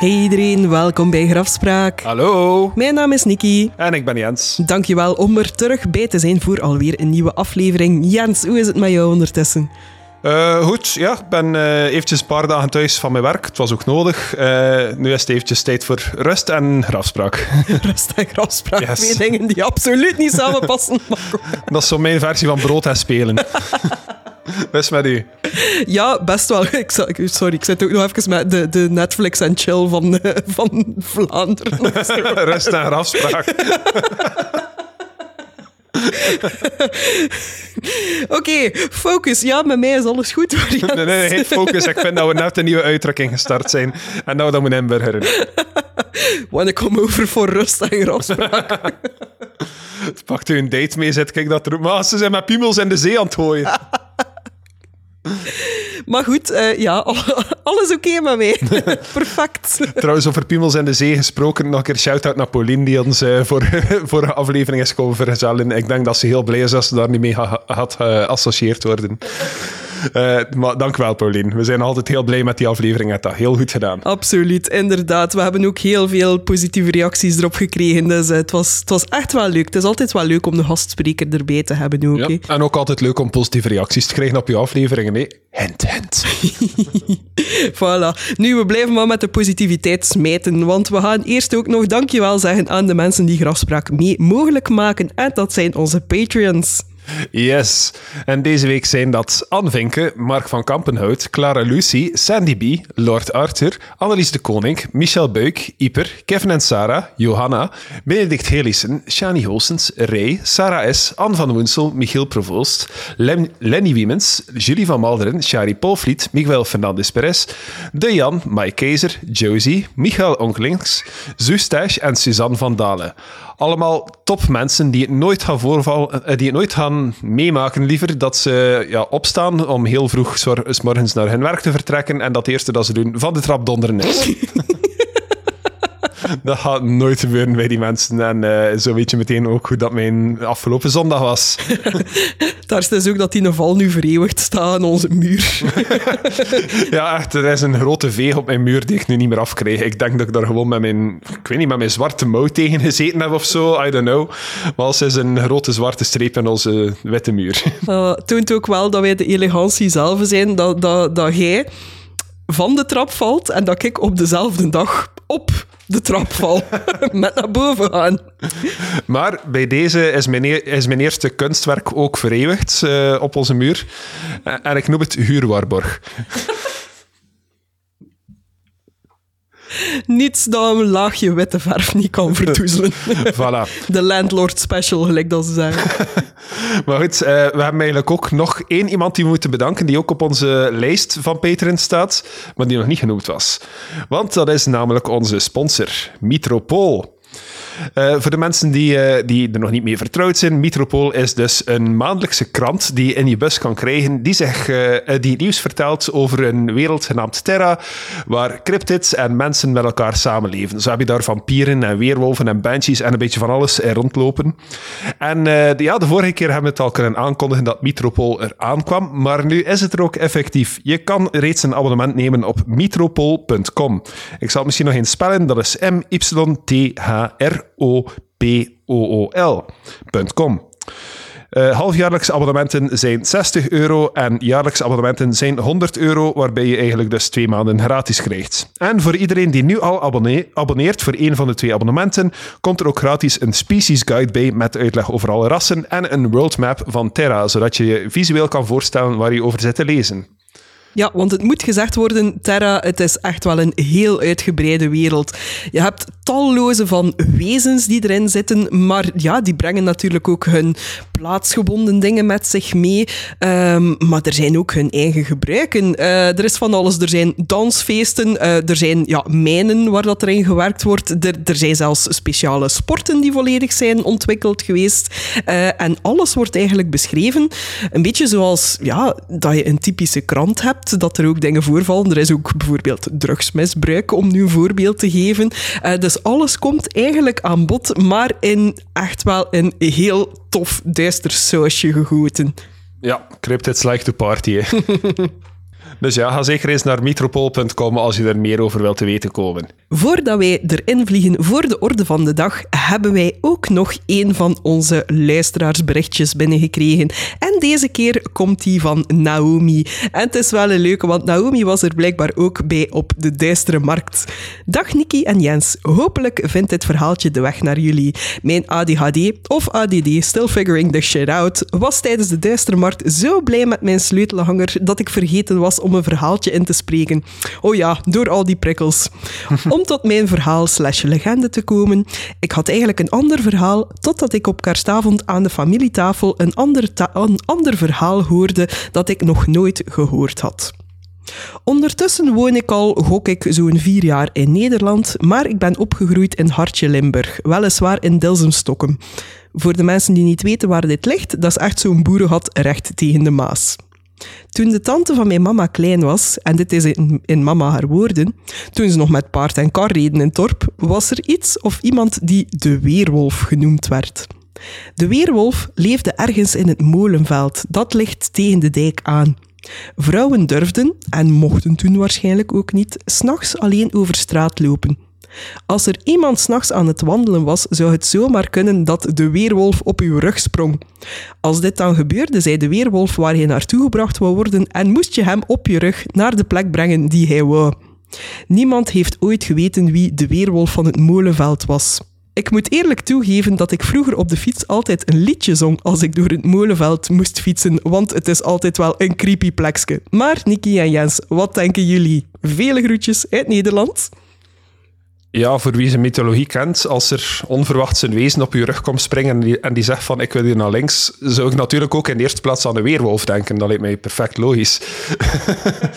Hey iedereen, welkom bij Grafspraak. Hallo. Mijn naam is Nikki. En ik ben Jens. Dankjewel om er terug bij te zijn voor alweer een nieuwe aflevering. Jens, hoe is het met jou ondertussen? Uh, goed, ja, ik ben uh, eventjes een paar dagen thuis van mijn werk. Het was ook nodig. Uh, nu is het eventjes tijd voor rust en grafspraak. rust en grafspraak, yes. twee dingen die absoluut niet samenpassen. Dat is zo mijn versie van brood en spelen. Best met u? Ja, best wel. Ik, sorry, ik zit ook nog even met de, de Netflix en chill van, van Vlaanderen. rust en grafspraak. Oké, focus. Ja, met mij is alles goed. nee, nee, nee, focus. Ik vind dat we net een nieuwe uitdrukking gestart zijn. En nou dat moet inburgeren. Wanneer kom over voor rust en grafspraak. Pakt u een date mee, zet kijk dat er... Maar ze zijn met piemels in de zee aan het gooien. Maar goed, uh, ja, alles oké okay met mij. Perfect. Trouwens, over piemels in de zee gesproken, nog een keer shout-out naar Pauline, die ons uh, voor vorige aflevering is komen vergezellen. Ik denk dat ze heel blij is dat ze daar niet mee had geassocieerd worden. Uh, maar dank wel, Pauline. We zijn altijd heel blij met die aflevering. Het dat heel goed gedaan. Absoluut, inderdaad. We hebben ook heel veel positieve reacties erop gekregen. Dus uh, het, was, het was echt wel leuk. Het is altijd wel leuk om de gastspreker erbij te hebben ook. Ja, en ook altijd leuk om positieve reacties te krijgen op je afleveringen. Nee, hint, hint. voilà. Nu, we blijven maar met de positiviteit smijten. Want we gaan eerst ook nog dankjewel zeggen aan de mensen die Grafspraak mee mogelijk maken. En dat zijn onze Patreons. Yes. En deze week zijn dat Anne Vinke, Mark van Kampenhout, Clara Lucy, Sandy B, Lord Arthur, Annelies de Koning, Michel Buik, Iper, Kevin en Sarah, Johanna, Benedict Helissen, Shani Hoosens, Ray, Sarah S., Anne van Woensel, Michiel Provoost, Lenny Wiemens, Julie van Malderen, Shari Polvliet, Miguel Fernandez Perez, De Jan, Mike Keizer, Josie, Michael Onkelings, Zustash en Suzanne van Dalen. Allemaal topmensen die het nooit gaan voorvallen, eh, die het nooit gaan meemaken. Liever dat ze ja, opstaan om heel vroeg s morgens naar hun werk te vertrekken en dat eerste dat ze doen van de trap donderen is. dat gaat nooit gebeuren bij die mensen. En uh, zo weet je meteen ook hoe dat mijn afgelopen zondag was. Daar is ook dat die val nu vereeuwigd staat aan onze muur. ja, echt. Er is een grote veeg op mijn muur die ik nu niet meer afkrijg. Ik denk dat ik daar gewoon met mijn, ik weet niet, met mijn zwarte mouw tegen gezeten heb of zo. I don't know. Maar als is een grote zwarte streep in onze witte muur. Uh, toont ook wel dat wij de elegantie zelf zijn. Dat, dat, dat jij van de trap valt en dat ik op dezelfde dag op de trap val. Met naar boven gaan. Maar bij deze is mijn, e- is mijn eerste kunstwerk ook vereeuwigd uh, op onze muur. En ik noem het Huurwaarborg. Niets dat een laagje witte verf niet kan verdoezelen. voilà. De landlord special, gelijk dat ze zeggen. maar goed, uh, we hebben eigenlijk ook nog één iemand die we moeten bedanken, die ook op onze lijst van Patreon staat, maar die nog niet genoemd was. Want dat is namelijk onze sponsor, Metropool. Uh, voor de mensen die, uh, die er nog niet mee vertrouwd zijn, Metropool is dus een maandelijkse krant die je in je bus kan krijgen, die, zich, uh, die nieuws vertelt over een wereld genaamd Terra, waar cryptids en mensen met elkaar samenleven. Zo heb je daar vampieren en weerwolven en banshees en een beetje van alles rondlopen. En de, ja, de vorige keer hebben we het al kunnen aankondigen dat Metropool er aankwam, maar nu is het er ook effectief. Je kan reeds een abonnement nemen op metropool.com. Ik zal het misschien nog eens spellen, dat is M-Y-T-H-R o-p-o-o-l.com. Uh, halfjaarlijkse abonnementen zijn 60 euro en jaarlijkse abonnementen zijn 100 euro, waarbij je eigenlijk dus twee maanden gratis krijgt. En voor iedereen die nu al abonneert voor een van de twee abonnementen, komt er ook gratis een species guide bij met uitleg over alle rassen en een world map van Terra, zodat je je visueel kan voorstellen waar je over zit te lezen. Ja, want het moet gezegd worden, Terra, het is echt wel een heel uitgebreide wereld. Je hebt talloze van wezens die erin zitten, maar ja, die brengen natuurlijk ook hun plaatsgebonden dingen met zich mee. Um, maar er zijn ook hun eigen gebruiken. Uh, er is van alles. Er zijn dansfeesten, uh, er zijn ja, mijnen waar dat erin gewerkt wordt. Er, er zijn zelfs speciale sporten die volledig zijn ontwikkeld geweest. Uh, en alles wordt eigenlijk beschreven. Een beetje zoals ja, dat je een typische krant hebt, dat er ook dingen voorvallen. Er is ook bijvoorbeeld drugsmisbruik, om nu een voorbeeld te geven. dus alles komt eigenlijk aan bod, maar in echt wel een heel tof duister sausje gegoten. Ja, cryptids like to party. dus ja, ga zeker eens naar metropool.com als je er meer over wilt te weten komen. Voordat wij erin vliegen voor de orde van de dag, hebben wij ook nog een van onze luisteraarsberichtjes binnengekregen. En deze keer komt die van Naomi. En het is wel een leuke, want Naomi was er blijkbaar ook bij op de Duistere Markt. Dag Niki en Jens, hopelijk vindt dit verhaaltje de weg naar jullie. Mijn ADHD of ADD, still figuring the shit out, was tijdens de Duistere Markt zo blij met mijn sleutelhanger dat ik vergeten was om een verhaaltje in te spreken. Oh ja, door al die prikkels. Om tot mijn verhaal slash legende te komen. Ik had eigenlijk een ander verhaal, totdat ik op kerstavond aan de familietafel een ander, een ander verhaal hoorde dat ik nog nooit gehoord had. Ondertussen woon ik al, gok ik, zo'n vier jaar in Nederland, maar ik ben opgegroeid in Hartje Limburg, weliswaar in Dilsenstokken. Voor de mensen die niet weten waar dit ligt, dat is echt zo'n boerenhad recht tegen de Maas. Toen de tante van mijn mama klein was, en dit is in, mama haar woorden, toen ze nog met paard en kar reden in Torp, was er iets of iemand die de weerwolf genoemd werd. De weerwolf leefde ergens in het molenveld, dat ligt tegen de dijk aan. Vrouwen durfden, en mochten toen waarschijnlijk ook niet, s'nachts alleen over straat lopen. Als er iemand s'nachts aan het wandelen was, zou het zomaar kunnen dat de weerwolf op uw rug sprong. Als dit dan gebeurde, zei de weerwolf waar je naartoe gebracht wou worden en moest je hem op je rug naar de plek brengen die hij wou. Niemand heeft ooit geweten wie de weerwolf van het molenveld was. Ik moet eerlijk toegeven dat ik vroeger op de fiets altijd een liedje zong als ik door het molenveld moest fietsen, want het is altijd wel een creepy plekje. Maar Niki en Jens, wat denken jullie? Vele groetjes uit Nederland. Ja, voor wie zijn mythologie kent, als er onverwachts een wezen op je rug komt springen en die, en die zegt van ik wil hier naar links, zou ik natuurlijk ook in de eerste plaats aan de weerwolf denken. Dat lijkt mij perfect logisch.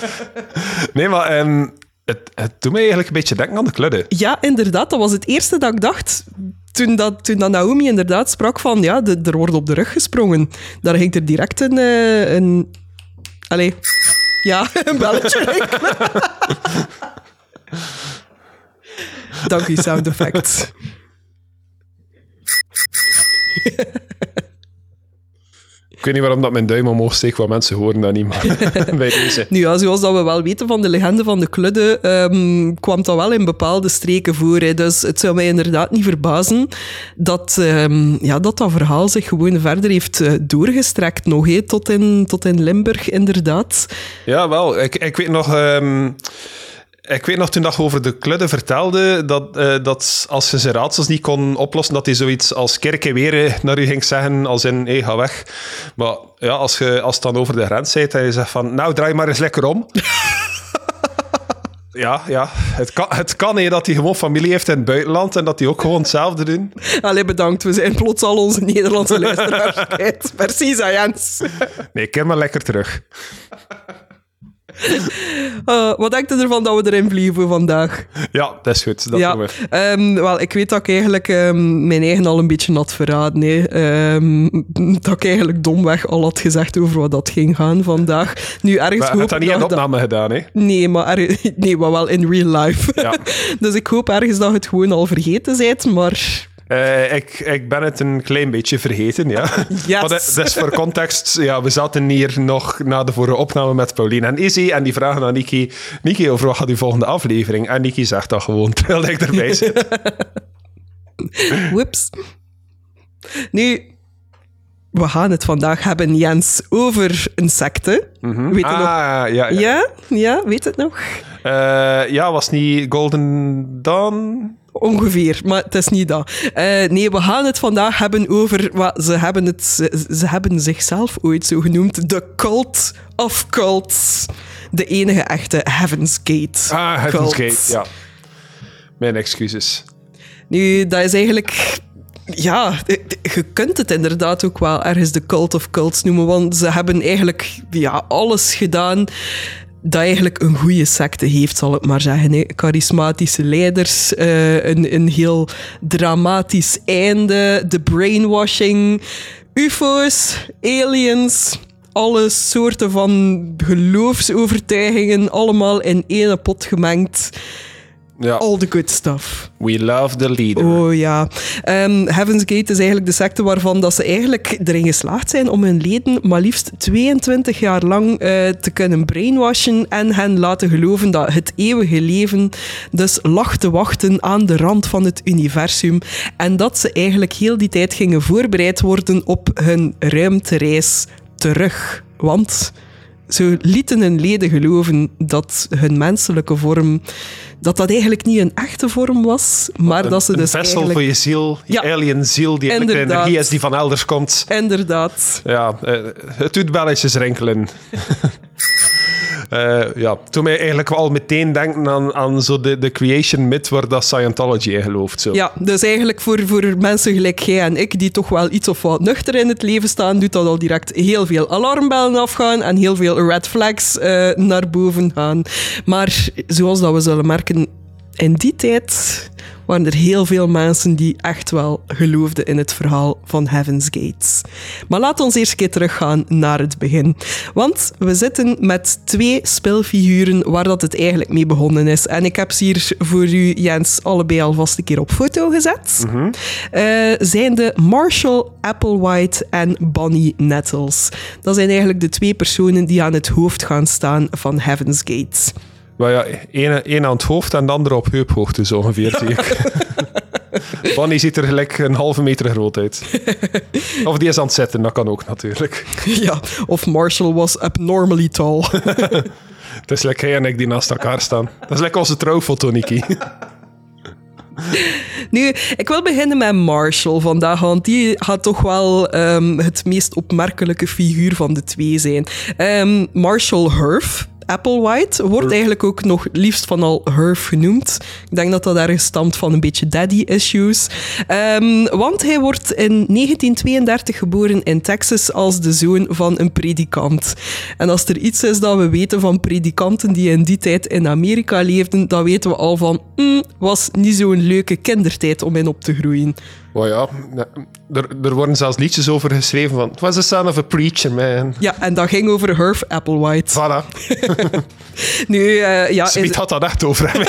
nee, maar um, het, het doet mij eigenlijk een beetje denken aan de kludde. Ja, inderdaad. Dat was het eerste dat ik dacht toen, dat, toen dat Naomi inderdaad sprak van ja, de, er wordt op de rug gesprongen. Daar ging er direct een... Uh, een allee, ja, een belletje Dank u, sound effects. Ik weet niet waarom dat mijn duim omhoog steekt, wat mensen horen dat niet, maar bij deze. Nu ja, zoals dat we wel weten van de legende van de kludde, um, kwam dat wel in bepaalde streken voor. Hè. Dus het zou mij inderdaad niet verbazen dat, um, ja, dat dat verhaal zich gewoon verder heeft uh, doorgestrekt nog, hè, tot, in, tot in Limburg, inderdaad. Ja, wel. Ik, ik weet nog... Um ik weet nog toen dat je over de kludde vertelde, dat, uh, dat als je zijn raadsels niet kon oplossen, dat hij zoiets als kerken weer naar u ging zeggen, als in, hé, ga weg. Maar ja, als, je, als het dan over de grens zit en je zegt van, nou, draai maar eens lekker om. ja, ja. Het kan, het kan he, dat hij gewoon familie heeft in het buitenland en dat die ook gewoon hetzelfde doen. Allee, bedankt. We zijn plots al onze Nederlandse luisteraars. Precies, Jens. nee, keer maar lekker terug. Uh, wat denkt u ervan dat we erin vliegen voor vandaag? Ja, dat is goed. Dat ja, um, wel, ik weet dat ik eigenlijk um, mijn eigen al een beetje had verraden. Nee. Um, dat ik eigenlijk domweg al had gezegd over wat dat ging gaan vandaag. Nu, ergens maar, hoop je dat niet in opname gedaan, hè? Nee, maar, er, nee, maar wel in real life. Ja. dus ik hoop ergens dat je het gewoon al vergeten bent, maar uh, ik, ik ben het een klein beetje vergeten, ja. Yes. Maar dat, dat, is voor context. Ja, we zaten hier nog na de vorige opname met Pauline en Izzy en die vragen aan Niki, Niki, over wat gaat die volgende aflevering? En Niki zegt dat gewoon, terwijl ik erbij zit. Whoops. Nu, we gaan het vandaag hebben, Jens, over insecten. Mm -hmm. Weet ah, nog? Ja, ja. ja, ja, weet het nog? Uh, ja, was niet Golden Dawn? Ongeveer, maar het is niet dat. Uh, nee, we gaan het vandaag hebben over... Wat, ze, hebben het, ze, ze, hebben zichzelf ooit zo genoemd. The Cult of Cults. De enige echte Heaven's Gate. Ah, Heaven's Gate, ja. Mijn excuses. Nu, dat is eigenlijk... Ja, je kunt het inderdaad ook wel ergens de Cult of Cults noemen, want ze hebben eigenlijk ja, alles gedaan dat eigenlijk een goede secte heeft, zal ik maar zeggen. Charismatische leiders, uh, een, een heel dramatisch einde, de brainwashing, UFO's, aliens, alle soorten van geloofsovertuigingen, allemaal in één pot gemengd. Ja. All the good stuff. We love the leader. Oh ja. Ehm, Heaven's Gate is eigenlijk de secte waarvan dat ze eigenlijk erin geslaagd zijn om hun leden maar liefst 22 jaar lang eh, te kunnen brainwashen en hen laten geloven dat het eeuwige leven dus lag te wachten aan de rand van het universum en dat ze eigenlijk heel die tijd gingen voorbereid worden op hun ruimtereis terug. Want ze lieten hun leden geloven dat hun menselijke vorm, dat dat eigenlijk niet een echte vorm was, maar dat ze een dus vessel eigenlijk... voor je ziel, je Ja. alien ziel, die eigenlijk de energie is die van elders komt. Inderdaad. Ja, eh, het doet belletjes rinkelen. Eh ja, toen mij eigenlijk al meteen denken aan, aan zo de, de creation myth waar dat Scientology in gelooft. Zo. Ja, dus eigenlijk voor, voor mensen gelijk jij en ik, die toch wel iets of wat nuchter in het leven staan, doet dat al direct heel veel alarmbellen afgaan en heel veel red flags eh, naar boven gaan. Maar zoals dat we zullen merken, in die tijd waren er heel veel mensen die echt wel geloofden in het verhaal van Heaven's Gates. Maar laat ons eerst een keer teruggaan naar het begin. Want we zitten met twee speelfiguren waar dat het eigenlijk mee begonnen is. En ik heb ze hier voor u, Jens, allebei alvast een keer op foto gezet. Eh, zijn de Marshall Applewhite en Bonnie Nettles. Dat zijn eigenlijk de twee personen die aan het hoofd gaan staan van Heaven's Gates. Maar ja, één, één aan het hoofd en de andere op heuphoogte zo ongeveer, ik. Bonnie ziet er gelijk een halve meter groot uit. Of die is aan het zetten, dat kan ook natuurlijk. ja, of Marshall was abnormally tall. Het is lekker jij en ik die naast elkaar staan. Dat is lekker onze trouwfoto, Niki. Nu, ik wil beginnen met Marshall vandaag, want die gaat toch wel ehm, het meest opmerkelijke figuur van de twee zijn. Ehm, Marshall Herf. Applewhite wordt eigenlijk ook nog liefst van al Herf genoemd. Ik denk dat dat ergens stamt van een beetje daddy-issues. Ehm, want hij wordt in 1932 geboren in Texas als de zoon van een predikant. En als er iets is dat we weten van predikanten die in die tijd in Amerika leefden, dan weten we al van, mm, was niet zo'n leuke kindertijd om in op te groeien. Oh ja, er, er worden zelfs liedjes over geschreven van... It was the son of a preacher, man. Ja, en dat ging over Herf Applewhite. Voilà. Nu, eh, ja... Smit is- had dat echt over hem.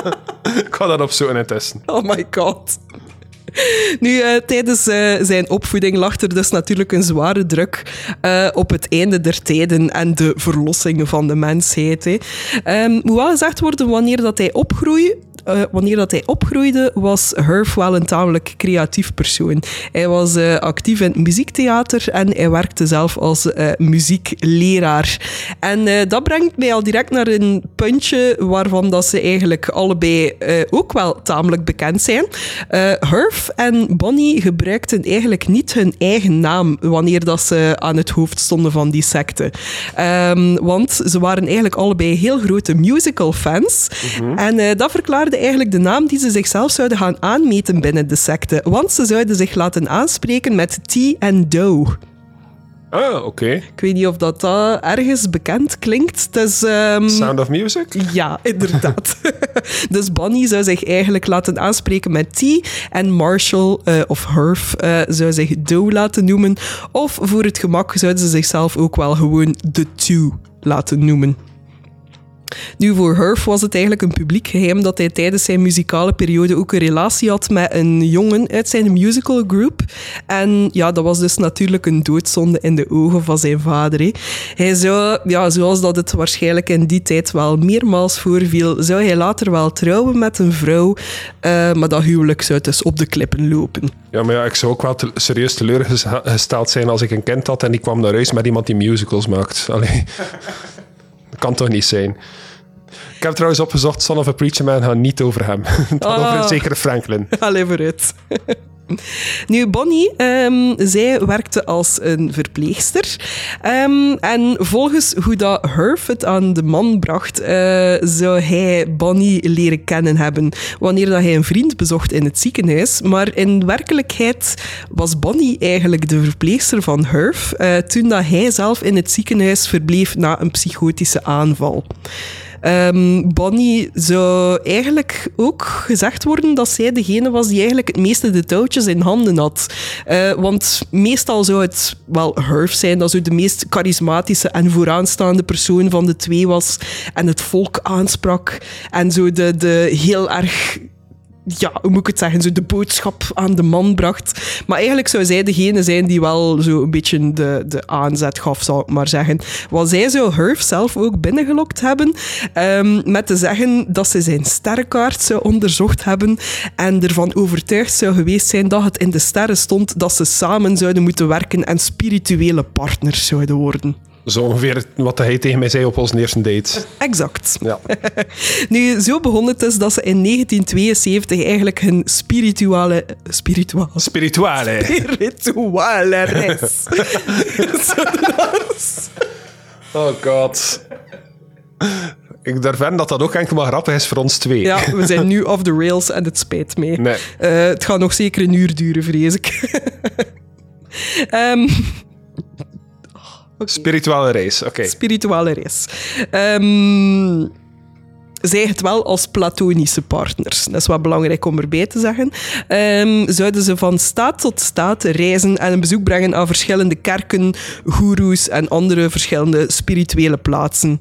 ik ga dat opzoeken en testen. Oh my god. Nu, eh, tijdens eh, zijn opvoeding lag er dus natuurlijk een zware druk op het einde der tijden en de verlossing van de mensheid. Hè. Ehm, moet wel gezegd worden, wanneer dat hij opgroeide, eh, wanneer dat hij opgroeide, was Herf wel een tamelijk creatief persoon. Hij was eh, actief in het muziektheater en hij werkte zelf als eh, muziekleraar. En dat brengt mij al direct naar een puntje waarvan dat ze eigenlijk allebei ook wel tamelijk bekend zijn. Herf en Bonnie gebruikten eigenlijk niet hun eigen naam wanneer dat ze aan het hoofd stonden van die secte. Ehm, want ze waren eigenlijk allebei heel grote musical-fans. En eh, dat verklaarde eigenlijk de naam die ze zichzelf zouden gaan aanmeten binnen de secte. Want ze zouden zich laten aanspreken met T en Doe. Ah, oké. Ik weet niet of dat, dat ergens bekend klinkt. Is, ehm, Sound of Music? ja, inderdaad. dus Bonnie zou zich eigenlijk laten aanspreken met T. En Marshall eh, of Herf eh, zou zich Doe laten noemen. Of voor het gemak zouden ze zichzelf ook wel gewoon The Two laten noemen. Nu, voor Herf was het eigenlijk een publiek geheim dat hij tijdens zijn muzikale periode ook een relatie had met een jongen uit zijn musical group. En ja, dat was dus natuurlijk een doodzonde in de ogen van zijn vader. Hij zou, ja, zoals dat het waarschijnlijk in die tijd wel meermaals voorviel, zou hij later wel trouwen met een vrouw, eh, maar dat huwelijk zou dus op de klippen lopen. Ja, maar ja, ik zou ook wel serieus teleurgesteld zijn als ik een kind had en die kwam naar huis met iemand die musicals maakt. Allee. Dat kan toch niet zijn? Ik heb trouwens opgezocht, Son of a Preacher Man gaat niet over hem. Het gaat over een zekere Franklin. Allee, vooruit. Nu, Bonnie, ehm, zij werkte als een verpleegster. Ehm, en volgens hoe dat Herf het aan de man bracht, eh, zou hij Bonnie leren kennen hebben wanneer dat hij een vriend bezocht in het ziekenhuis. Maar in werkelijkheid was Bonnie eigenlijk de verpleegster van Herf, eh, toen dat hij zelf in het ziekenhuis verbleef na een psychotische aanval. Ehm, Bonnie zou eigenlijk ook gezegd worden dat zij degene was die eigenlijk het meeste de touwtjes in handen had. Eh, want meestal zou het wel Herf zijn, dat zo de meest charismatische en vooraanstaande persoon van de twee was en het volk aansprak en zo de, de heel erg ja, hoe moet ik het zeggen, zo de boodschap aan de man bracht. Maar eigenlijk zou zij degene zijn die wel zo een beetje de, de aanzet gaf, zou ik maar zeggen. Want zij zou Herf zelf ook binnengelokt hebben, um, met te zeggen dat ze zijn sterrenkaart zou onderzocht hebben en ervan overtuigd zou geweest zijn dat het in de sterren stond dat ze samen zouden moeten werken en spirituele partners zouden worden. Zo ongeveer wat hij tegen mij zei op onze eerste date. Exact. Ja. nu, zo begon het dus dat ze in 1972 eigenlijk hun spirituele... Spirituele... Spirituele. Spirituele reis. oh god. Ik durf aan dat dat ook enkel maar grappig is voor ons twee. Ja, we zijn nu off the rails en het spijt mee. Nee. Uh, het gaat nog zeker een uur duren, vrees ik. um, Okay. Spirituele race, oké. Okay. Spirituele race. Um, zij het wel als platonische partners. Dat is wat belangrijk om erbij te zeggen. Um, zouden ze van staat tot staat reizen en een bezoek brengen aan verschillende kerken, goeroes en andere verschillende spirituele plaatsen.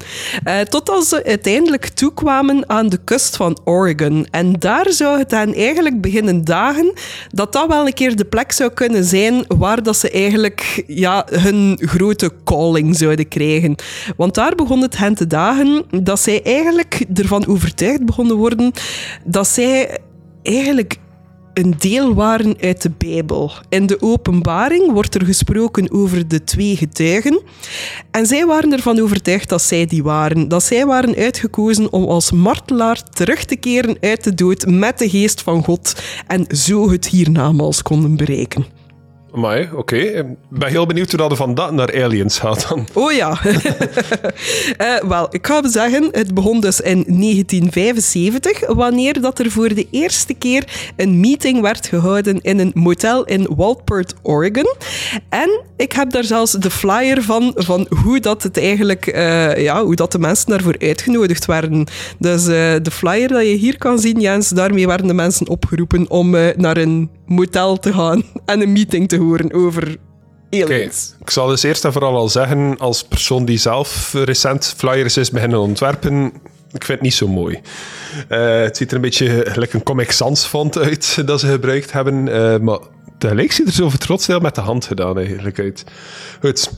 Uh, totdat ze uiteindelijk toekwamen aan de kust van Oregon. En daar zou het dan eigenlijk beginnen dagen dat dat wel een keer de plek zou kunnen zijn waar dat ze eigenlijk ja, hun grote calling zouden krijgen. Want daar begon het hen te dagen dat zij eigenlijk er van overtuigd begonnen worden dat zij eigenlijk een deel waren uit de Bijbel. In de openbaring wordt er gesproken over de twee getuigen. En zij waren ervan overtuigd dat zij die waren. Dat zij waren uitgekozen om als martelaar terug te keren uit de dood met de geest van God. En zo het hiernamaals konden bereiken. Maar oké. Ik ben heel benieuwd hoe dat van dat naar aliens gaat dan. Oh ja. uh, Wel, ik ga zeggen, het begon dus in 1975, wanneer dat er voor de eerste keer een meeting werd gehouden in een motel in Walport, Oregon. En ik heb daar zelfs de flyer van, van hoe dat het eigenlijk, uh, ja, hoe dat de mensen daarvoor uitgenodigd werden. Dus uh, de flyer dat je hier kan zien, Jens, daarmee werden de mensen opgeroepen om naar een motel te gaan en een meeting te horen over aliens. Ik zal dus eerst en vooral al zeggen, als persoon die zelf recent flyers is beginnen ontwerpen, ik vind het niet zo mooi. Het ziet er een beetje een Comic Sans font uit dat ze gebruikt hebben, maar tegelijk ziet er zo trots heel met de hand gedaan eigenlijk uit. Goed.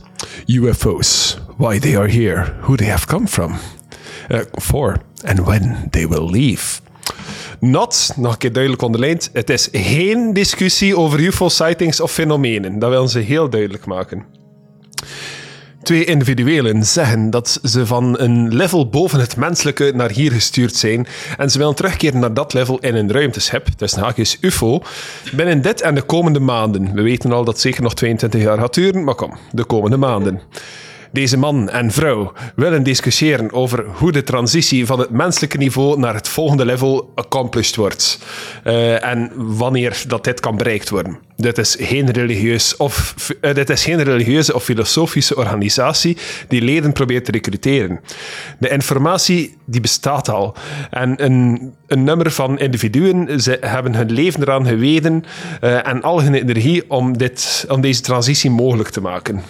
UFO's. Why they are here. Who they have come from. Uh, for. And when they will leave. Not, nog een keer duidelijk onderlijnd, het is geen discussie over UFO-sightings of fenomenen. Dat willen ze heel duidelijk maken. Twee individuelen zeggen dat ze van een level boven het menselijke naar hier gestuurd zijn en ze willen terugkeren naar dat level in een ruimteschip, dus haakjes UFO, binnen dit en de komende maanden. We weten al dat het zeker nog 22 jaar gaat duren, maar kom, de komende maanden. Deze man en vrouw willen discussiëren over hoe de transitie van het menselijke niveau naar het volgende level accomplished wordt. Uh, en wanneer dat dit kan bereikt worden. Dit is geen, religieus of, uh, dit is geen religieuze of filosofische organisatie die leden probeert te recruteren. De informatie die bestaat al. En een, een nummer van individuen ze hebben hun leven eraan geweten uh, en al hun energie om, dit, om deze transitie mogelijk te maken.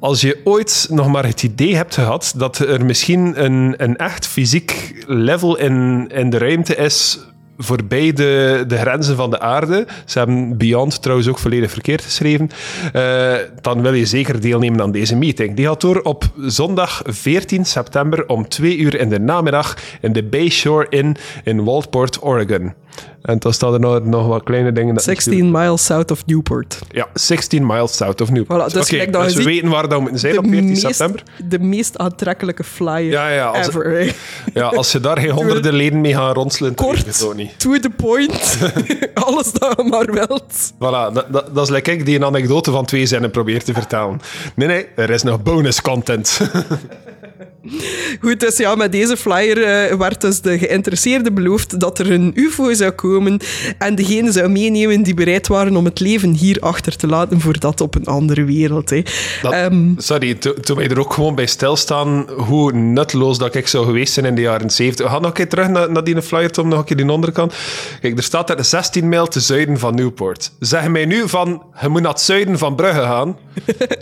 Als je ooit nog maar het idee hebt gehad dat er misschien een, een echt fysiek level in, in de ruimte is voorbij de, de grenzen van de aarde. Ze hebben Beyond trouwens ook volledig verkeerd geschreven. Uh, dan wil je zeker deelnemen aan deze meeting. Die gaat door op zondag 14 september om 2 uur in de namiddag in de Bayshore Inn in Waldport, Oregon. En dan staan er nog, nog wat kleine dingen. 16 miles south of Newport. Ja, 16 miles south of Newport. Voilà, dus okay, dus we weten waar dat moeten zijn op 14 meest, september. De meest aantrekkelijke flyer ja, ja, als, ever. Ja, als je daar geen honderden leden mee gaan ronselen, Kort, to the point. Alles dat je maar wilt. Voilà, dat, dat, dat is lekker ik die een anekdote van twee zinnen probeert te vertellen. Nee, nee, er is nog bonus content. Goed, dus ja, met deze flyer eh, werd dus de geïnteresseerde beloofd dat er een UFO zou komen en degene zou meenemen die bereid waren om het leven hier achter te laten voor dat op een andere wereld. Hè. Dat- Ehm, sorry, to- toen wij er ook gewoon bij stilstaan hoe nutteloos dat ik zou geweest zijn in de jaren 70. We gaan nog een keer terug naar, naar die flyer, Tom, nog een keer die onderkant. Kijk, er staat er 16 mijl te zuiden van Newport. Zeg mij nu van, je moet naar het zuiden van Brugge gaan.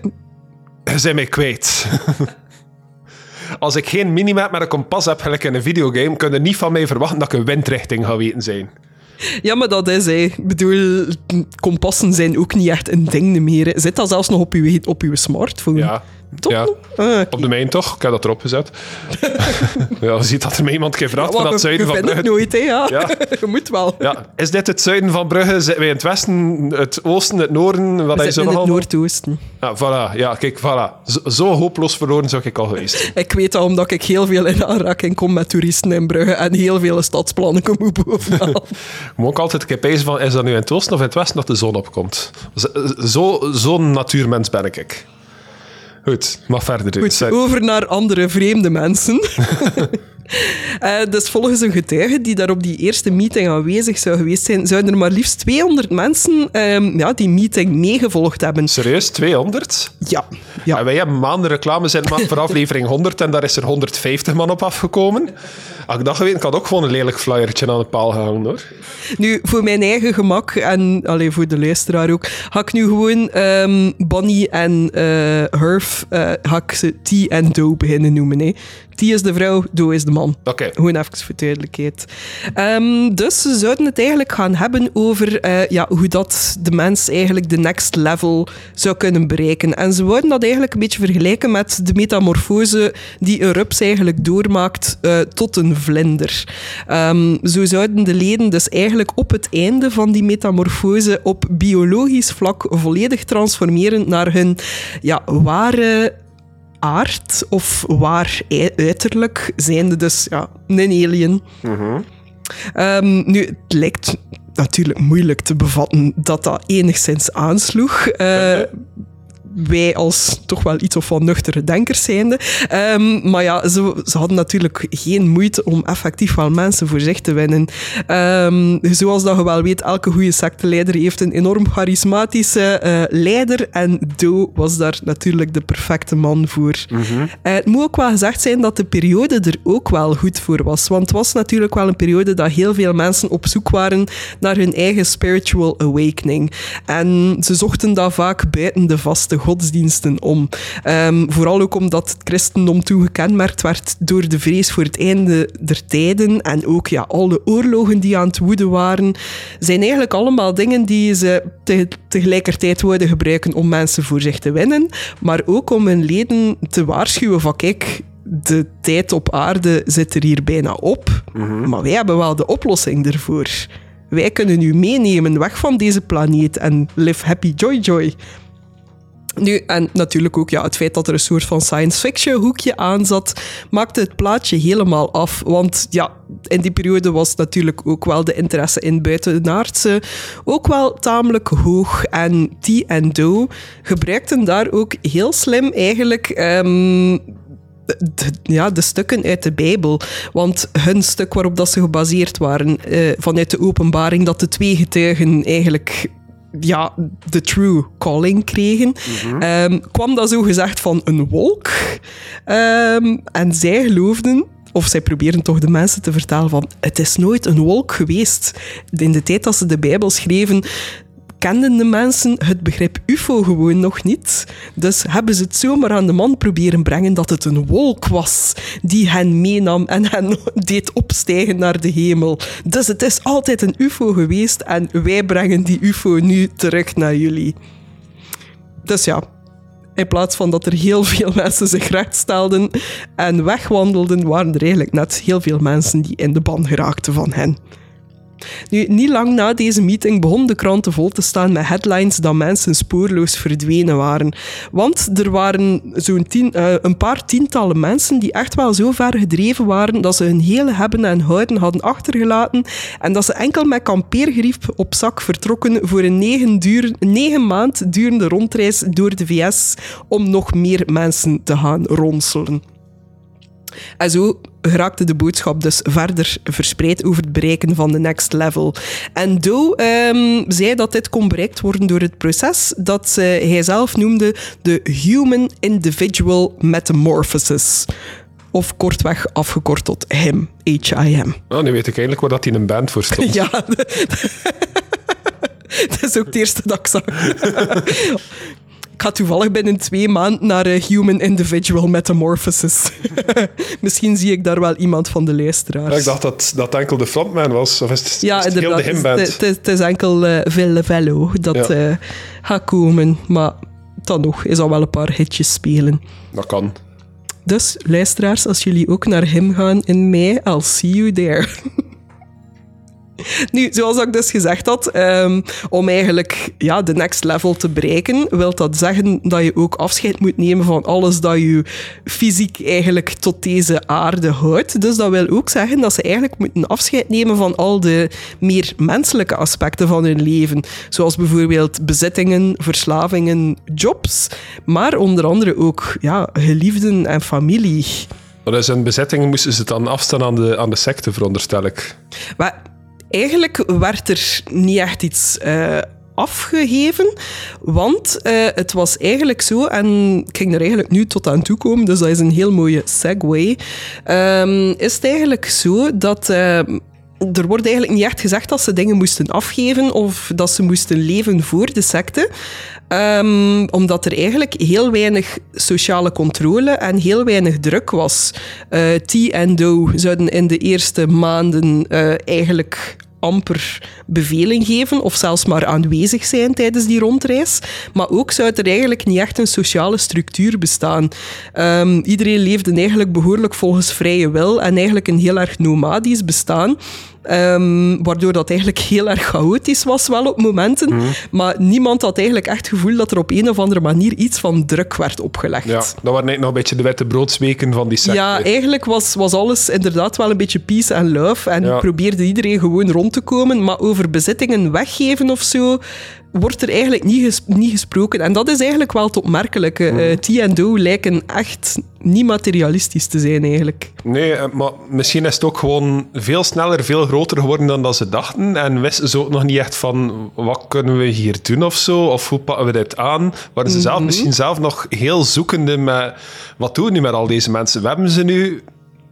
je zijn mij kwijt. Als ik geen minimap met een kompas heb, gelijk in een videogame, kun je niet van mij verwachten dat ik een windrichting ga weten zijn. ja, maar dat is, hè. Ik bedoel, kompassen zijn ook niet echt een ding meer. hè. Zit dat zelfs nog op uw, op uw smartphone? Ja. Toch? Ja. Ah, Op de mijn toch? Ik heb dat erop gezet. ja, je ziet dat er mij iemand een keer vraagt van het zuiden van Brugge. nooit, hè? Ja. Ja. je moet wel. Ja, is dit het zuiden van Brugge? Zitten wij in het westen, het oosten, het noorden? Wat We is zitten in het allemaal? Noordoosten. Ja, voilà. Ja, kijk, voilà. Zo, zo hopeloos verloren zou ik al geweest zijn. Ik weet dat omdat ik heel veel in aanraking kom met toeristen in Brugge en heel veel stadsplannen kom bovenaan. Ik moet ook altijd een keer van, is dat nu in het oosten of in het westen dat de zon opkomt? Zo- Zo- Zo'n natuurmens ben ik. Goed, mag verder. Goed, Sorry. over naar andere vreemde mensen. Eh, dus volgens een getuige die daar op die eerste meeting aanwezig zou geweest zijn, zouden er maar liefst 200 mensen ehm, ja, die meeting meegevolgd hebben. Serieus, 200? Ja, Ja. ja. wij hebben maanden reclame zijn gemaakt voor aflevering 100 en daar is er 150 man op afgekomen. Had ik dat geweten, ik had ook gewoon een lelijk flyertje aan de paal gehangen hoor. Nu, voor mijn eigen gemak en allee, voor de luisteraar ook, ga ik nu gewoon ehm, Bonnie en eh Herf, eh, ga ik ze T en Doe beginnen noemen. Hè. T is de vrouw, Doe is de man. Oké. Gewoon even voor duidelijkheid. Ehm, dus ze zouden het eigenlijk gaan hebben over eh, ja, hoe dat de mens eigenlijk de next level zou kunnen bereiken. En ze wouden dat eigenlijk een beetje vergelijken met de metamorfose die een rups eigenlijk doormaakt eh, tot een vlinder. Ehm, zo zouden de leden dus eigenlijk op het einde van die metamorfose op biologisch vlak volledig transformeren naar hun ja, ware aard of waar ei- uiterlijk, zijnde dus ja, een alien. Ehm, nu, het lijkt natuurlijk moeilijk te bevatten dat dat enigszins aansloeg. Eh, wij als toch wel iets of wat nuchtere denkers zijnde. Ehm, maar ja, ze, ze hadden natuurlijk geen moeite om effectief wel mensen voor zich te winnen. Ehm, zoals dat je wel weet, elke goede secteleider heeft een enorm charismatische eh, leider. En Doe was daar natuurlijk de perfecte man voor. Eh, het moet ook wel gezegd zijn dat de periode er ook wel goed voor was. Want het was natuurlijk wel een periode dat heel veel mensen op zoek waren naar hun eigen spiritual awakening. En ze zochten dat vaak buiten de vaste godsdiensten om. Ehm, vooral ook omdat het christendom toen gekenmerkt werd door de vrees voor het einde der tijden en ook ja, alle oorlogen die aan het woeden waren, zijn eigenlijk allemaal dingen die ze te- tegelijkertijd wilden gebruiken om mensen voor zich te winnen, maar ook om hun leden te waarschuwen van kijk, de tijd op aarde zit er hier bijna op, maar wij hebben wel de oplossing ervoor. Wij kunnen u meenemen weg van deze planeet en live happy joy joy. Nu, en natuurlijk ook ja, het feit dat er een soort van science fiction hoekje aan zat, maakte het plaatje helemaal af. Want ja, in die periode was natuurlijk ook wel de interesse in buitenaardse ook wel tamelijk hoog. En T gebruikten daar ook heel slim eigenlijk... ehm, de, ja, de stukken uit de Bijbel. Want hun stuk waarop dat ze gebaseerd waren, eh, vanuit de openbaring dat de twee getuigen eigenlijk ja, de true calling kregen, ehm, kwam dat zo gezegd van een wolk. Ehm, en zij geloofden, of zij probeerden toch de mensen te vertellen van het is nooit een wolk geweest. In de tijd dat ze de Bijbel schreven, kenden de mensen het begrip UFO gewoon nog niet. Dus hebben ze het zomaar aan de man proberen brengen dat het een wolk was die hen meenam en hen deed opstijgen naar de hemel. Dus het is altijd een UFO geweest en wij brengen die UFO nu terug naar jullie. Dus ja, in plaats van dat er heel veel mensen zich rechtstelden en wegwandelden, waren er eigenlijk net heel veel mensen die in de ban geraakten van hen. Nu, niet lang na deze meeting begonnen de kranten vol te staan met headlines dat mensen spoorloos verdwenen waren. Want er waren zo'n eh, een paar tientallen mensen die echt wel zo ver gedreven waren dat ze hun hele hebben en houden hadden achtergelaten en dat ze enkel met kampeergerief op zak vertrokken voor een negen, duur, negen maand durende rondreis door de VS om nog meer mensen te gaan ronselen. En zo geraakte de boodschap dus verder verspreid over het bereiken van de next level. En Doe ehm, zei dat dit kon bereikt worden door het proces dat uh, hij zelf noemde de Human Individual Metamorphosis. Of kortweg afgekort tot HIM, H-I-M. Oh, nu weet ik eigenlijk waar dat hij een band voor stond. Ja, dat is ook het eerste dat ik zag. Ik ga toevallig binnen twee maanden naar uh, Human Individual Metamorphosis. Misschien zie ik daar wel iemand van de luisteraars. Ja, ik dacht dat dat enkel de frontman was. Of is het, ja, is het inderdaad. heel de Het, is enkel uh, Ville Vello dat ja. uh, gaat komen. Maar dan nog is al wel een paar hitjes spelen. Dat kan. Dus luisteraars, als jullie ook naar hem gaan in mei, I'll see you there. Nu, zoals ik dus gezegd had, um, om eigenlijk ja, de next level te bereiken, wil dat zeggen dat je ook afscheid moet nemen van alles dat je fysiek eigenlijk tot deze aarde houdt. Dus dat wil ook zeggen dat ze eigenlijk moeten afscheid nemen van al de meer menselijke aspecten van hun leven. Zoals bijvoorbeeld bezittingen, verslavingen, jobs, maar onder andere ook ja, geliefden en familie. Dus in bezittingen moesten ze dan afstaan aan de, aan de secte, veronderstel ik. Maar eigenlijk werd er niet echt iets uh, afgegeven, want uh, het was eigenlijk zo, en ik ging er eigenlijk nu tot aan toe komen, dus dat is een heel mooie segue, um, is het eigenlijk zo dat... Uh, er wordt eigenlijk niet echt gezegd dat ze dingen moesten afgeven of dat ze moesten leven voor de secte. Um, omdat er eigenlijk heel weinig sociale controle en heel weinig druk was. Uh, T en Do zouden in de eerste maanden uh, eigenlijk amper beveling geven of zelfs maar aanwezig zijn tijdens die rondreis. Maar ook zou er eigenlijk niet echt een sociale structuur bestaan. Um, iedereen leefde eigenlijk behoorlijk volgens vrije wil en eigenlijk een heel erg nomadisch bestaan. Um, waardoor dat eigenlijk heel erg chaotisch was, wel op momenten. Mm. Maar niemand had eigenlijk echt het gevoel dat er op een of andere manier iets van druk werd opgelegd. Ja, dat waren net nog een beetje de witte broodsweken van die secte. Ja, eigenlijk was, was alles inderdaad wel een beetje peace and love. En ja. probeerde iedereen gewoon rond te komen. Maar over bezittingen weggeven of zo wordt er eigenlijk niet, ges niet gesproken. En dat is eigenlijk wel het opmerkelijke. Mm. Uh, T en Do lijken echt niet materialistisch te zijn, eigenlijk. Nee, maar misschien is het ook gewoon veel sneller, veel groter geworden dan dat ze dachten. En wisten ze ook nog niet echt van, wat kunnen we hier doen of zo? Of hoe pakken we dit aan? Waren ze zelf mm -hmm. misschien zelf nog heel zoekende met, wat doen we nu met al deze mensen? We hebben ze nu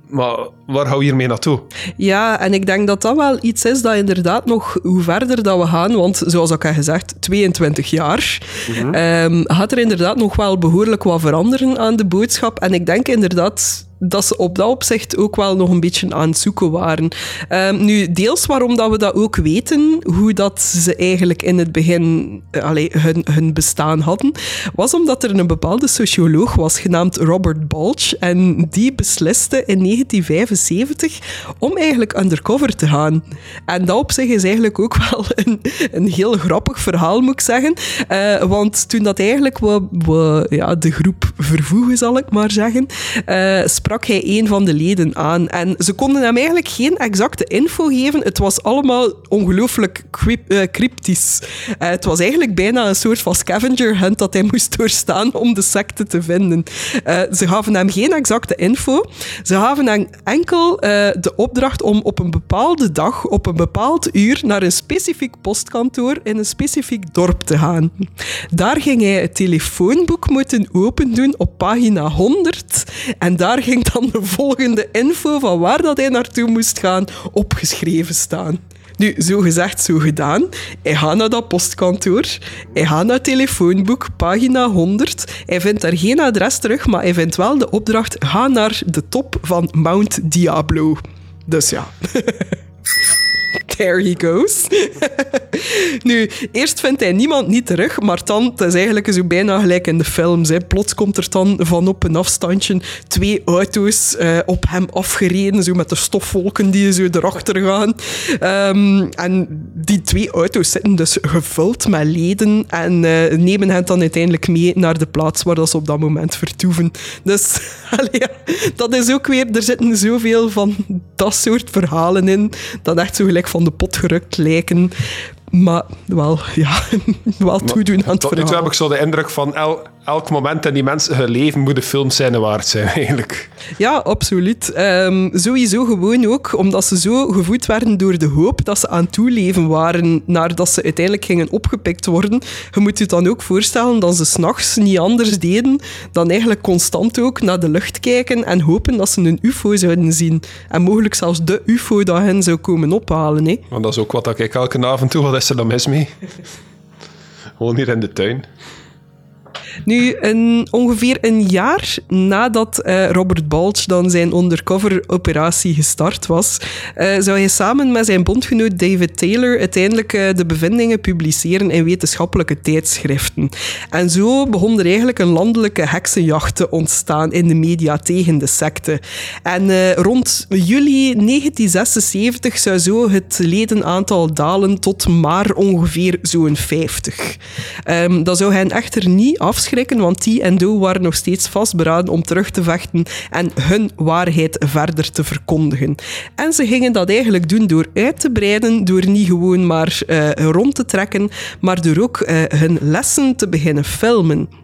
maar waar hou je hiermee naartoe? Ja, en ik denk dat dat wel iets is dat inderdaad nog, hoe verder dat we gaan, want zoals ik al gezegd, 22 jaar, mm -hmm. um, gaat er inderdaad nog wel behoorlijk wat veranderen aan de boodschap. En ik denk inderdaad dat ze op dat opzicht ook wel nog een beetje aan het zoeken waren. Um, nu, deels waarom dat we dat ook weten, hoe dat ze eigenlijk in het begin allee, hun, hun bestaan hadden, was omdat er een bepaalde socioloog was genaamd Robert Balch en die besliste in 1975 om eigenlijk undercover te gaan. En dat op zich is eigenlijk ook wel een, een heel grappig verhaal, moet ik zeggen. Uh, want toen dat eigenlijk we, we ja, de groep vervoegen, zal ik maar zeggen, uh, sprak hij een van de leden aan. En ze konden hem eigenlijk geen exacte info geven. Het was allemaal ongelooflijk uh, cryptisch. Uh, het was eigenlijk bijna een soort van scavenger hunt dat hij moest doorstaan om de secte te vinden. Uh, ze gaven hem geen exacte info. Ze gaven hem enkel de opdracht om op een bepaalde dag, op een bepaald uur, naar een specifiek postkantoor in een specifiek dorp te gaan. Daar ging hij het telefoonboek moeten open doen op pagina 100. En daar ging dan de volgende info van waar dat hij naartoe moest gaan opgeschreven staan. Nu, zo gezegd, zo gedaan. Hij gaat naar dat postkantoor. Hij gaat naar telefoonboek, pagina 100. Hij vindt daar geen adres terug, maar hij vindt wel de opdracht: ga naar de top van Mount Diablo. Dus ja. There he goes. nu, eerst vindt hij niemand niet terug, maar dan, het is eigenlijk zo bijna gelijk in de films. Hè. Plots komt er dan van op een afstandje twee auto's uh, op hem afgereden, zo met de stofwolken die zo erachter gaan. Um, en die twee auto's zitten dus gevuld met leden en uh, nemen hen dan uiteindelijk mee naar de plaats waar ze op dat moment vertoeven. Dus, dat is ook weer, er zitten zoveel van dat soort verhalen in, dat echt zo gelijk van de pot gerukt lijken. Maar wel, ja, wel toedoen aan het Tot nu toe heb ik zo de indruk van el, elk moment in die mensen hun leven moet filmscène waard zijn, eigenlijk. Ja, absoluut. Ehm, sowieso gewoon ook omdat ze zo gevoed werden door de hoop dat ze aan toeleven waren naar dat ze uiteindelijk gingen opgepikt worden. Je moet je dan ook voorstellen dat ze s'nachts niet anders deden dan eigenlijk constant ook naar de lucht kijken en hopen dat ze een ufo zouden zien. En mogelijk zelfs de ufo dat hen zou komen ophalen. Hè. Want dat is ook wat ik elke avond doe. Wat is er dan mis mee? Gewoon hier in de tuin. Nu, een, ongeveer een jaar nadat eh, Robert Balch dan zijn undercover-operatie gestart was, uh, zou hij samen met zijn bondgenoot David Taylor uiteindelijk uh, de bevindingen publiceren in wetenschappelijke tijdschriften. En zo begon er eigenlijk een landelijke heksenjacht te ontstaan in de media tegen de secte. En rond juli 1976 zou zo het ledenaantal dalen tot maar ongeveer zo'n 50. Um, ehm, dat zou hen echter niet afsluiten want T en Do waren nog steeds vastberaden om terug te vechten en hun waarheid verder te verkondigen. En ze gingen dat eigenlijk doen door uit te breiden, door niet gewoon maar uh, rond te trekken, maar door ook uh, hun lessen te beginnen filmen.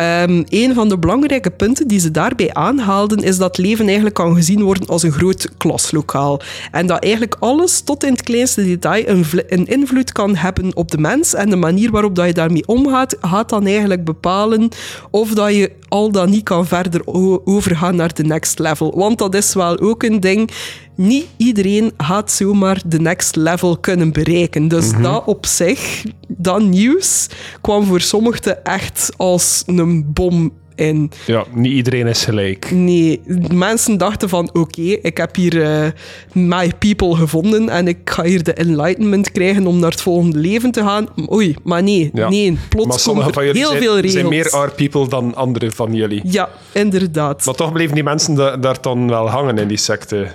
Um, een van de belangrijke punten die ze daarbij aanhaalden is dat leven eigenlijk kan gezien worden als een groot klaslokaal. En dat eigenlijk alles tot in het kleinste detail een, een invloed kan hebben op de mens. En de manier waarop dat je daarmee omgaat, gaat dan eigenlijk bepalen of dat je al dan niet kan verder overgaan naar de next level. Want dat is wel ook een ding niet iedereen gaat zomaar de next level kunnen bereiken. Dus mhm. dat op zich, dat nieuws, kwam voor sommigen echt als een bom in. Ja, niet iedereen is gelijk. Nee, mensen dachten van oké, ik heb hier uh, my people gevonden en ik ga hier de enlightenment krijgen om naar het volgende leven te gaan. Oei, maar nee, nee plots komen heel zijn, veel regels. zijn meer our people dan andere van jullie. Ja, inderdaad. Maar toch bleven die mensen daar dan wel hangen in die secte.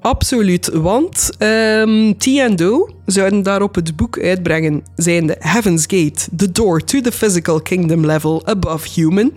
Absoluut, want um, T en Do zouden daarop het boek uitbrengen, zijnde Heaven's Gate, The Door to the Physical Kingdom Level Above Human.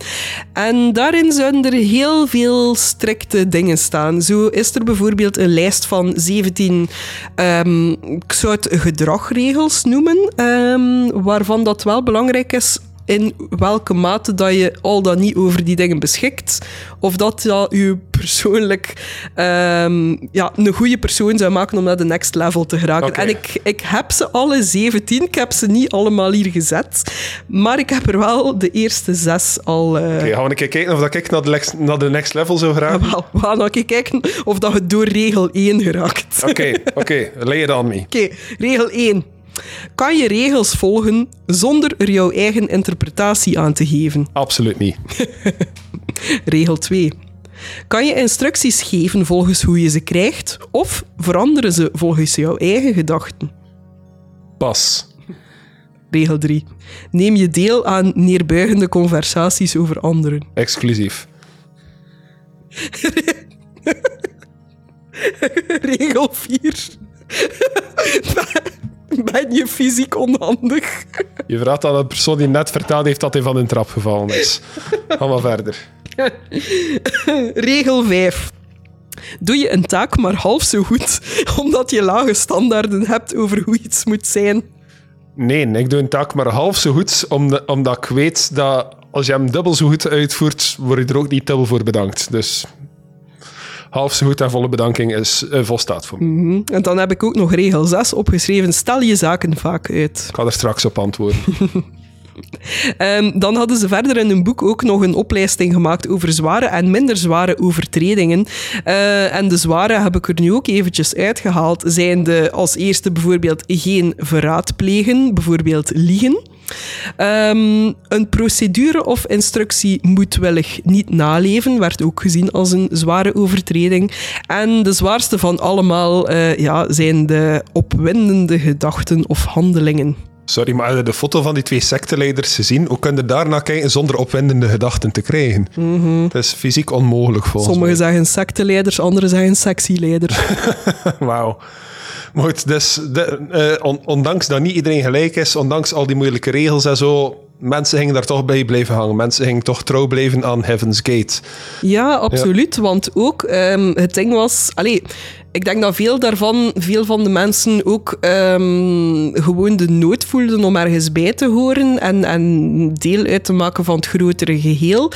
En daarin zouden er heel veel strikte dingen staan. Zo is er bijvoorbeeld een lijst van 17, um, ehm, ik zou het gedragregels noemen, um, waarvan dat wel belangrijk is in welke mate dat je al dan niet over die dingen beschikt. Of dat dat je persoonlijk um, ja, een goede persoon zou maken om naar de next level te geraken. Okay. En ik, ik heb ze alle 17. Ik heb ze niet allemaal hier gezet. Maar ik heb er wel de eerste zes al... Uh... Oké, okay, gaan we een keer kijken of dat ik naar de, naar de next level zou geraken? Ja, we gaan een keer kijken of dat je door regel 1 geraakt. Oké, oké. Okay, lay it on me. Oké, regel 1. Kan je regels volgen zonder er jouw eigen interpretatie aan te geven? Absoluut niet. Regel 2. Kan je instructies geven volgens hoe je ze krijgt of veranderen ze volgens jouw eigen gedachten? Pas. Regel 3. Neem je deel aan neerbuigende conversaties over anderen? Exclusief. Regel 4. ben je fysiek onhandig. Je vraagt aan een persoon die net verteld heeft dat hij van een trap gevallen is. Ga maar verder. Regel 5. Doe je een taak maar half zo goed, omdat je lage standaarden hebt over hoe iets moet zijn? Nee, ik doe een taak maar half zo goed, omdat ik weet dat als je hem dubbel zo goed uitvoert, word je er ook niet dubbel voor bedankt. Dus half zo goed en volle bedanking is, uh, volstaat voor me. Mm En dan heb ik ook nog regel 6 opgeschreven. Stel je zaken vaak uit. Ik ga er straks op antwoorden. um, dan hadden ze verder in hun boek ook nog een oplijsting gemaakt over zware en minder zware overtredingen. Uh, en de zware heb ik er nu ook eventjes uitgehaald. Zijn de als eerste bijvoorbeeld geen verraad plegen, bijvoorbeeld liegen. Um, een procedure of instructie moedwillig niet naleven, werd ook gezien als een zware overtreding. En de zwaarste van allemaal uh, ja, zijn de opwindende gedachten of handelingen. Sorry, maar de foto van die twee secteleiders gezien? Hoe kun je daarna kijken zonder opwindende gedachten te krijgen? Mm -hmm. Het is fysiek onmogelijk volgens Sommigen zeggen secteleiders, anderen zeggen sexy-leiders. Wauw. Maar goed, dus de, uh, ondanks dat niet iedereen gelijk is, ondanks al die moeilijke regels en zo, mensen gingen daar toch bij blijven hangen. Mensen gingen toch trouw blijven aan Heaven's Gate. Ja, absoluut. Want ook um, het ding was... Allee, ik denk dat veel daarvan, veel van de mensen ook ehm, gewoon de nood voelden om ergens bij te horen en, en deel uit te maken van het grotere geheel.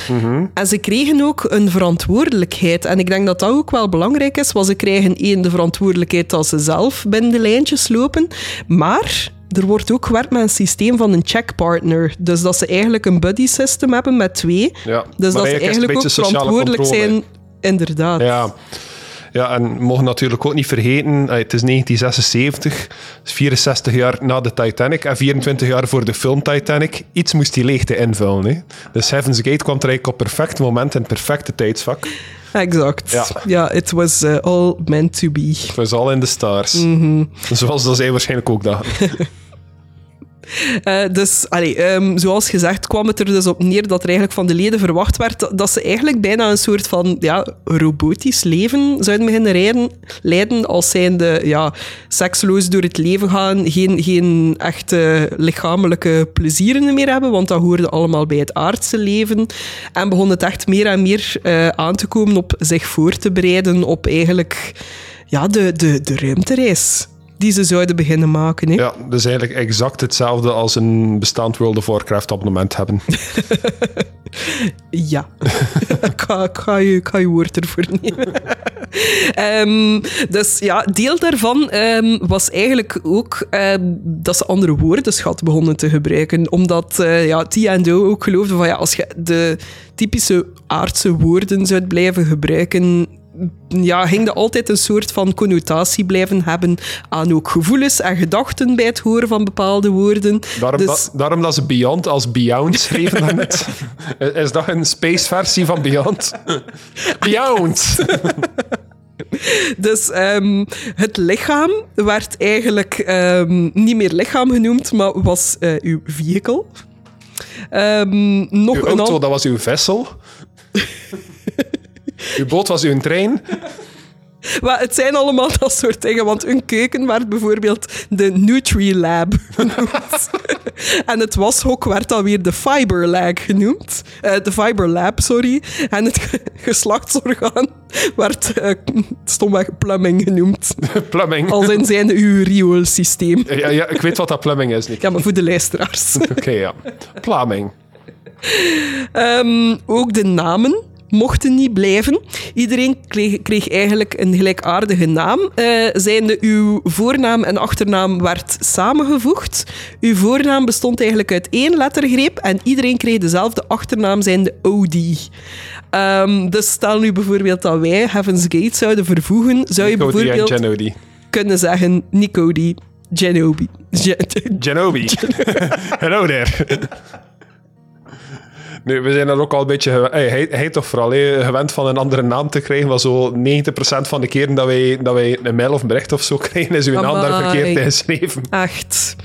En ze kregen ook een verantwoordelijkheid. En ik denk dat dat ook wel belangrijk is, want ze krijgen één, de verantwoordelijkheid dat ze zelf binnen de lijntjes lopen, maar er wordt ook gewerkt met een systeem van een checkpartner. Dus dat ze eigenlijk een buddy system hebben met twee. Ja, Dus dat ze eigenlijk ook verantwoordelijk controle. zijn. Inderdaad. Ja. Ja, en we mogen natuurlijk ook niet vergeten, eh, het is 1976, dus 64 jaar na de Titanic en 24 jaar voor de film Titanic. Iets moest die leegte invullen. Hè. Dus Heaven's Gate kwam er eigenlijk op perfect moment in het perfecte tijdsvak. Exact. Ja. Ja, it was uh, all meant to be. Het was al in de stars. Mhm. Zoals dat zij waarschijnlijk ook dachten. Eh, dus, ehm, zoals gezegd, kwam het er dus op neer dat er eigenlijk van de leden verwacht werd dat, ze eigenlijk bijna een soort van ja, robotisch leven zouden beginnen leiden als zijnde ja, seksloos door het leven gaan, geen, geen echte lichamelijke plezieren meer hebben, want dat hoorde allemaal bij het aardse leven. En begon het echt meer en meer eh, aan te komen op zich voor te bereiden op eigenlijk ja, de, de, de ruimtereis die ze zouden beginnen maken. Hè. Ja, dus eigenlijk exact hetzelfde als een bestaand World of Warcraft abonnement hebben. Ja, ik, ga, ik, ga je, ik ga je woord ervoor nemen. Ehm, dus ja, deel daarvan ehm, was eigenlijk ook ehm, dat ze andere woordenschat begonnen te gebruiken. Omdat eh ja, Do ook geloofden van ja, als je de typische aardse woorden zou blijven gebruiken, ja, ging er altijd een soort van connotatie blijven hebben aan ook gevoelens en gedachten bij het horen van bepaalde woorden. Daarom, Dus- dat, daarom dat ze Beyond als Beyond schreven daarnet. Is dat een space-versie van Beyond? Beyond! Dus ehm, het lichaam werd eigenlijk ehm, niet meer lichaam genoemd, maar was eh, uw vehicle. Ehm, nog Uw een al- dat was uw vessel. uw boot was uw trein. Maar het zijn allemaal dat soort dingen, want een keuken werd bijvoorbeeld de Nutri-Lab genoemd. en het washok werd dan weer de Fiber Lab genoemd. Eh, de Fiber Lab, sorry. En het ge- geslachtsorgaan werd uh, stomweg plumbing genoemd. Plumbing. Als in zijn uw rioolsysteem. Ja, ja, ik weet wat dat plumbing is, Nick. Ja, maar voor de luisteraars. Oké, ja. Plumbing. Ehm, ook de namen mochten niet blijven. Iedereen kreeg, kreeg eigenlijk een gelijkaardige naam. Eh zijnde uw voornaam en achternaam werd samengevoegd. Uw voornaam bestond eigenlijk uit één lettergreep en iedereen kreeg dezelfde achternaam, zijnde Odie. Ehm, dus stel nu bijvoorbeeld dat wij Heaven's Gate zouden vervoegen, zou je bijvoorbeeld kunnen zeggen Nicody, Genobi. Gen- Genobi. Hello there. Nu, we zijn dan ook al een beetje... gew- Hey, hij, hij toch vooral gewend van een andere naam te krijgen, maar zo 90% van de keren dat wij, dat wij een mail of een bericht of zo krijgen, is uw naam daar verkeerd ingeschreven. Echt.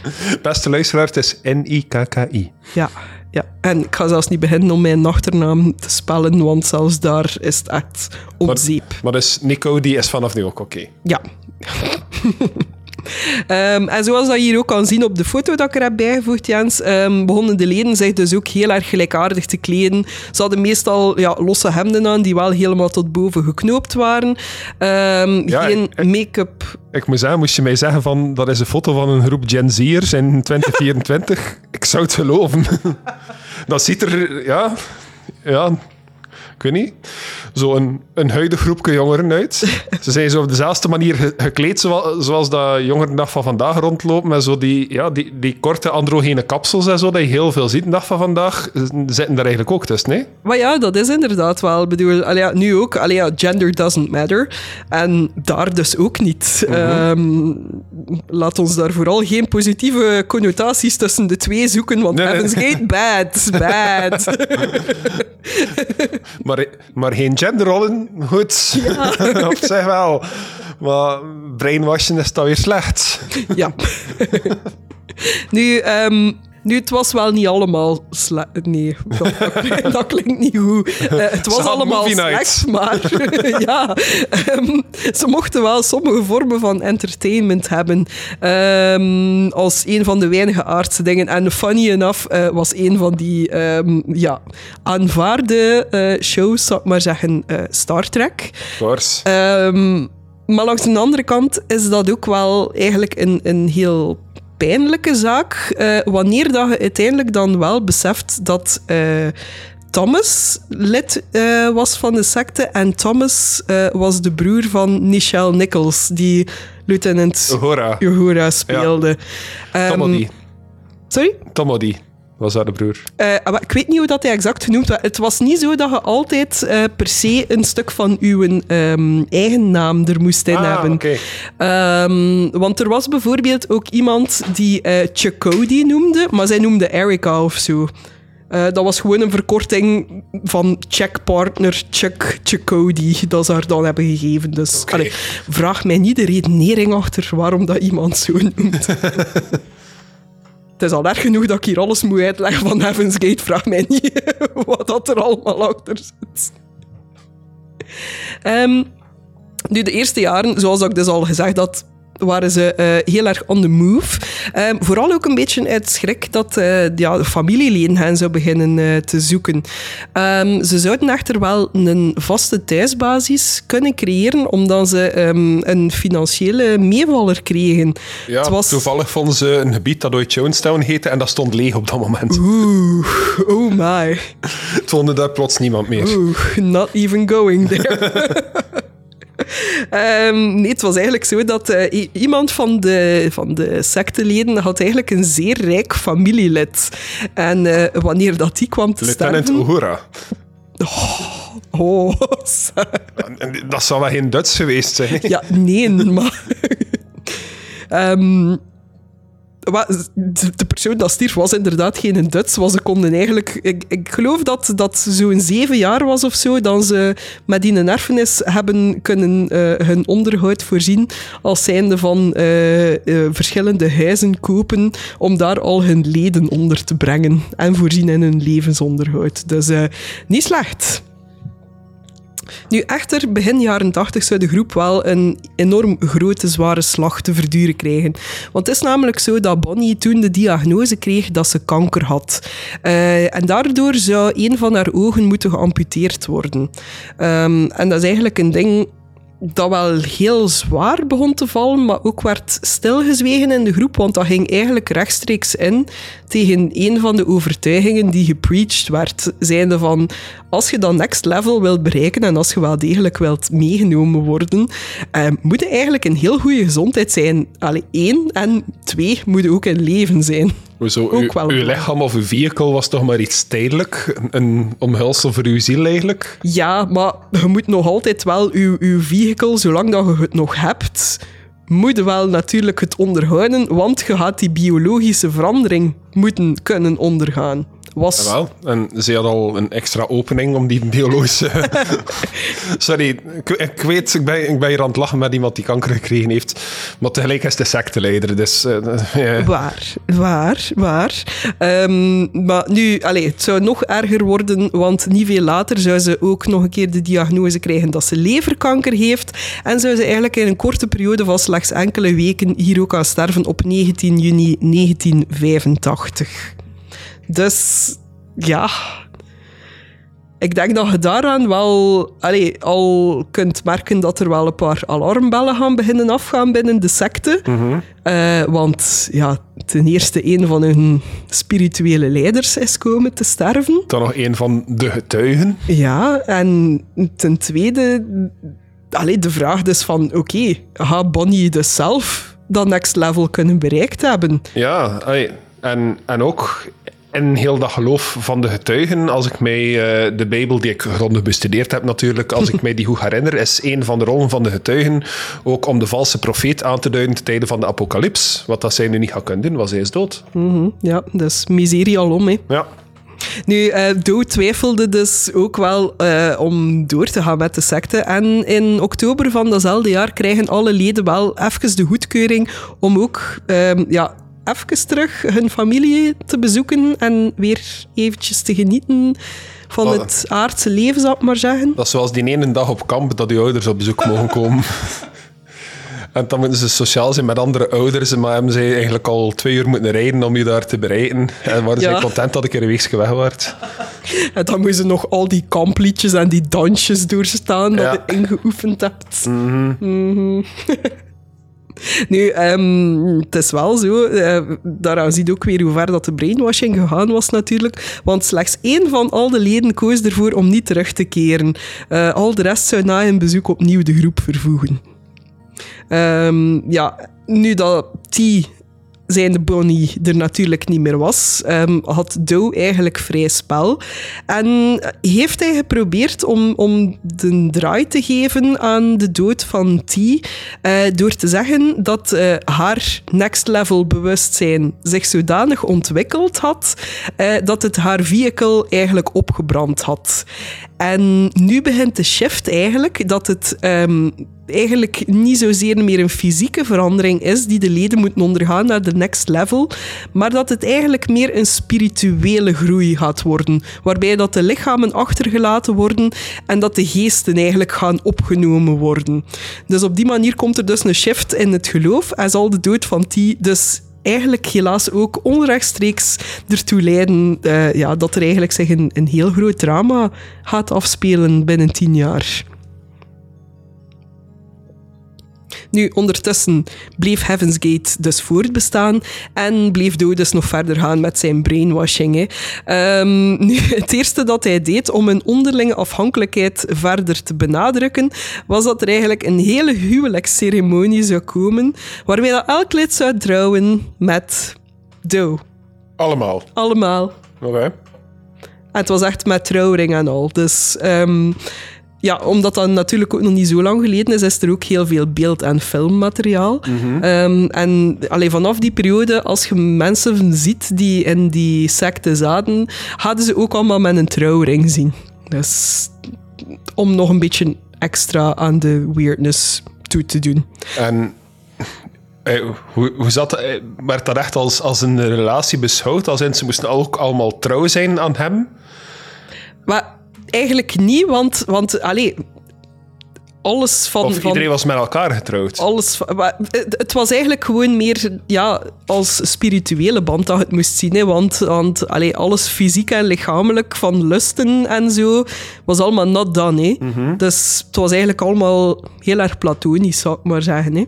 Beste luisteraar, het is N-I-K-K-I. Ja, ja. En ik ga zelfs niet beginnen om mijn achternaam te spellen, want zelfs daar is het echt om zeep. Maar dus Nico, die is vanaf nu ook oké. Ja. Ehm, en zoals dat je hier ook kan zien op de foto dat ik er heb bijgevoegd, Jens, ehm, begonnen de leden zich dus ook heel erg gelijkaardig te kleden. Ze hadden meestal ja, losse hemden aan, die wel helemaal tot boven geknoopt waren. Ehm, Ja, geen make-up. Ik moet zeggen, moest je mij zeggen van dat is een foto van een groep Gen Z'ers in 2024, ik zou het geloven. dat ziet er, ja, ja, ik weet niet, zo'n een huidige groepje jongeren uit. Ze zijn zo op dezelfde manier ge- gekleed zoals, zoals dat jongeren dag van vandaag rondlopen, met zo die, ja, die, die korte androgene kapsels en zo, dat je heel veel ziet de dag van vandaag, zitten daar eigenlijk ook tussen, hè? Maar ja, dat is inderdaad wel. Ik bedoel, allee, nu ook. Allee, ja, gender doesn't matter. En daar dus ook niet. Ehm, laat ons daar vooral geen positieve connotaties tussen de twee zoeken, want Nee, nee. Heaven's Gate, bad, bad. Maar, maar geen genderrollen, goed. Op zich wel. Maar brainwashen is dan weer slecht. ja. nu, ehm, nu, het was wel niet allemaal slecht. Nee, dat, dat, dat klinkt niet goed. Eh, het was allemaal slecht, maar ja, ehm, ze mochten wel sommige vormen van entertainment hebben. ehm, als een van de weinige aardse dingen. En funny enough eh, was een van die ehm, ja, aanvaarde eh, shows, zou ik maar zeggen, Star Trek. Of maar langs de andere kant is dat ook wel eigenlijk een, een heel pijnlijke zaak. eh, wanneer dat je uiteindelijk dan wel beseft dat eh, Thomas lid eh, was van de secte. En Thomas was de broer van Nichelle Nichols, die Lieutenant Uhura. Speelde. Ehm, Tomodi. sorry? Tomodi was haar de broer. Eh, maar ik weet niet hoe dat hij exact genoemd werd. Het was niet zo dat je altijd eh, per se een stuk van uw ehm, eigen naam er moest in ah, hebben. Ehm, want er was bijvoorbeeld ook iemand die eh Chakody noemde, maar zij noemde Erica of zo. Dat was gewoon een verkorting van checkpartner Chuck Chakody dat ze haar dan hebben gegeven. Dus allee, vraag mij niet de redenering achter waarom dat iemand zo noemt. Het is al erg genoeg dat ik hier alles moet uitleggen van Heaven's Gate. Vraag mij niet wat dat er allemaal achter zit. Ehm, nu, de eerste jaren, zoals ik dus al gezegd had, waren ze eh, heel erg on the move. Ehm, vooral ook een beetje uit schrik dat eh ja, de familieleden hen zou beginnen eh, te zoeken. Ehm, ze zouden echter wel een vaste thuisbasis kunnen creëren, omdat ze ehm, een financiële meevaller kregen. Ja, Het was- toevallig vonden ze een gebied dat ooit Jonestown heette en dat stond leeg op dat moment. Oeh, oh my. Het woonde daar plots niemand meer. Oeh, not even going there. Ehm, nee, het was eigenlijk zo dat eh, iemand van de, van de secteleden had eigenlijk een zeer rijk familielid. En eh, wanneer dat die kwam te Lieutenant sterven... Uhura. Oh, en Dat zou wel geen Duits geweest zijn. ja, nee, maar... Ehm, de persoon dat stierf was inderdaad geen Duits. Was ze konden eigenlijk... Ik, ik geloof dat dat zo'n zeven jaar was of zo, dat ze met die een erfenis hebben kunnen eh, hun onderhoud voorzien als zijnde van eh, eh, verschillende huizen kopen om daar al hun leden onder te brengen en voorzien in hun levensonderhoud. Dus niet slecht. Nu, echter, begin jaren 80 zou de groep wel een enorm grote, zware slag te verduren krijgen. Want het is namelijk zo dat Bonnie toen de diagnose kreeg dat ze kanker had. Eh, en daardoor zou een van haar ogen moeten geamputeerd worden. Ehm, en dat is eigenlijk een ding dat wel heel zwaar begon te vallen, maar ook werd stilgezwegen in de groep, want dat ging eigenlijk rechtstreeks in tegen een van de overtuigingen die gepreached werd. Zijnde van, als je dat next level wilt bereiken en als je wel degelijk wilt meegenomen worden, eh, moet je eigenlijk een heel goede gezondheid zijn. Allee, één, en twee, moet je ook in leven zijn. Ook Uw, uw lichaam of uw vehicle was toch maar iets tijdelijk? Een, een omhulsel voor uw ziel eigenlijk? Ja, maar je moet nog altijd wel je, je vehicle, zolang dat je het nog hebt, moet je wel natuurlijk het onderhouden, want je gaat die biologische verandering moeten kunnen ondergaan. Was... Wel, en ze had al een extra opening om die biologische... Sorry, ik, ik weet, ik ben, ik ben hier aan het lachen met iemand die kanker gekregen heeft, maar tegelijk is de secteleider, dus... eh, ja. Waar, waar, waar. Ehm, maar nu, allez, het zou nog erger worden, want niet veel later zou ze ook nog een keer de diagnose krijgen dat ze leverkanker heeft. En zou ze eigenlijk in een korte periode van slechts enkele weken hier ook aan sterven op 19 juni 1985. Dus ja. Ik denk dat je daaraan wel allee, al kunt merken dat er wel een paar alarmbellen gaan beginnen afgaan binnen de secte. Eh, want ja, ten eerste een van hun spirituele leiders is komen te sterven. Dan nog een van de getuigen. Ja, en ten tweede, allee, de vraag dus van, oké, gaat Bonnie dus zelf dat next level kunnen bereikt hebben? Ja, ai, en, en ook in heel dat geloof van de getuigen, als ik mij eh, de Bijbel, die ik grondig bestudeerd heb natuurlijk, als ik mij die goed herinner, is een van de rollen van de getuigen ook om de valse profeet aan te duiden ten tijde van de apocalyps. Wat dat zij nu niet gaat kunnen doen, was hij is dood. Mhm, ja, dat is miserie alom, hè. Ja. Nu, eh Doe twijfelde dus ook wel eh, om door te gaan met de secte. En in oktober van datzelfde jaar krijgen alle leden wel even de goedkeuring om ook ehm, ja, even terug hun familie te bezoeken en weer eventjes te genieten van Oh. het aardse leven, ik maar zeggen. Dat is zoals die ene dag op kamp dat uw ouders op bezoek mogen komen. En dan moeten ze sociaal zijn met andere ouders, maar hebben zij eigenlijk al twee uur moeten rijden om je daar te bereiken. En waren Ja. ze content dat ik er een weekje weg was. En dan moeten ze nog al die kampliedjes en die dansjes doorstaan dat je ingeoefend hebt. Mhm. Nu, ehm, het is wel zo, eh, daaraan zie je ook weer hoe ver dat de brainwashing gegaan was natuurlijk, want slechts één van al de leden koos ervoor om niet terug te keren. Eh, al de rest zou na een bezoek opnieuw de groep vervoegen. Ehm, ja, nu dat T zijnde Bonnie er natuurlijk niet meer was, ehm, had Doe eigenlijk vrij spel. En heeft hij geprobeerd om, om de draai te geven aan de dood van T, eh, door te zeggen dat eh, haar next level bewustzijn zich zodanig ontwikkeld had, eh, dat het haar vehicle eigenlijk opgebrand had. En nu begint de shift eigenlijk dat het ehm, eigenlijk niet zozeer meer een fysieke verandering is die de leden moeten ondergaan naar de next level, maar dat het eigenlijk meer een spirituele groei gaat worden, waarbij dat de lichamen achtergelaten worden en dat de geesten eigenlijk gaan opgenomen worden. Dus op die manier komt er dus een shift in het geloof en zal de dood van T dus eigenlijk helaas ook onrechtstreeks ertoe leiden eh, ja, dat er eigenlijk zich een, een heel groot drama gaat afspelen binnen tien jaar. Nu, ondertussen bleef Heaven's Gate dus voortbestaan en bleef Doe dus nog verder gaan met zijn brainwashing. Ehm, nu, het eerste dat hij deed om een onderlinge afhankelijkheid verder te benadrukken, was dat er eigenlijk een hele huwelijksceremonie zou komen, waarbij dat elk lid zou trouwen met Doe. Allemaal. Allemaal. Oké. Het was echt met trouwring en al. Dus ehm, ja, omdat dat natuurlijk ook nog niet zo lang geleden is, is er ook heel veel beeld- en filmmateriaal. Ehm, en allee, vanaf die periode, als je mensen ziet die in die secte zaten, hadden ze ook allemaal met een trouwring zien. Dus om nog een beetje extra aan de weirdness toe te doen. En eh, hoe, hoe zat dat? eh, Werd dat echt als, als een relatie beschouwd? Als in, ze moesten ook allemaal trouw zijn aan hem? Maar eigenlijk niet, want, want allee, alles van... Of van iedereen was met elkaar getrouwd? alles. van- maar Het, het was eigenlijk gewoon meer ja, als spirituele band dat het moest zien. Hè, want want allee, alles fysiek en lichamelijk, van lusten en zo, was allemaal not done. Hè. Dus het was eigenlijk allemaal heel erg platonisch, zou ik maar zeggen.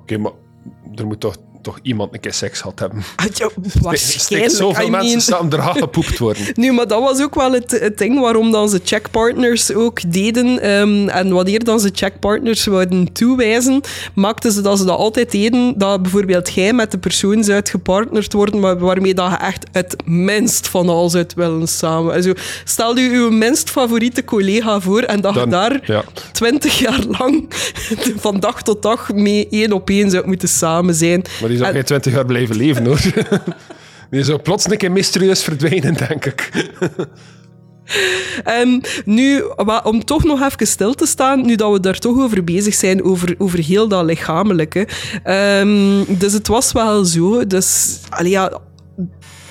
Oké, maar er moet toch, toch iemand een keer seks gehad hebben. Ah, ja, waarschijnlijk. zoveel I mensen samen, er gepoept worden. Nu, maar dat was ook wel het, het ding waarom dan ze checkpartners ook deden. Ehm, en wanneer dan ze checkpartners wouden toewijzen, maakten ze dat ze dat altijd deden, dat bijvoorbeeld jij met de persoon zou gepartnerd worden, maar waarmee dat je echt het minst van al zou willen samen. Also, stel je uw minst favoriete collega voor en dat je daar ja. twintig jaar lang van dag tot dag mee één op één zou moeten samen zijn. Maar die zou En- geen twintig jaar blijven leven, hoor. Die zou plots een keer mysterieus verdwijnen, denk ik. Ehm, nu, om toch nog even stil te staan, nu dat we daar toch over bezig zijn, over, over heel dat lichamelijke. Ehm, dus het was wel zo, dus, allee, ja,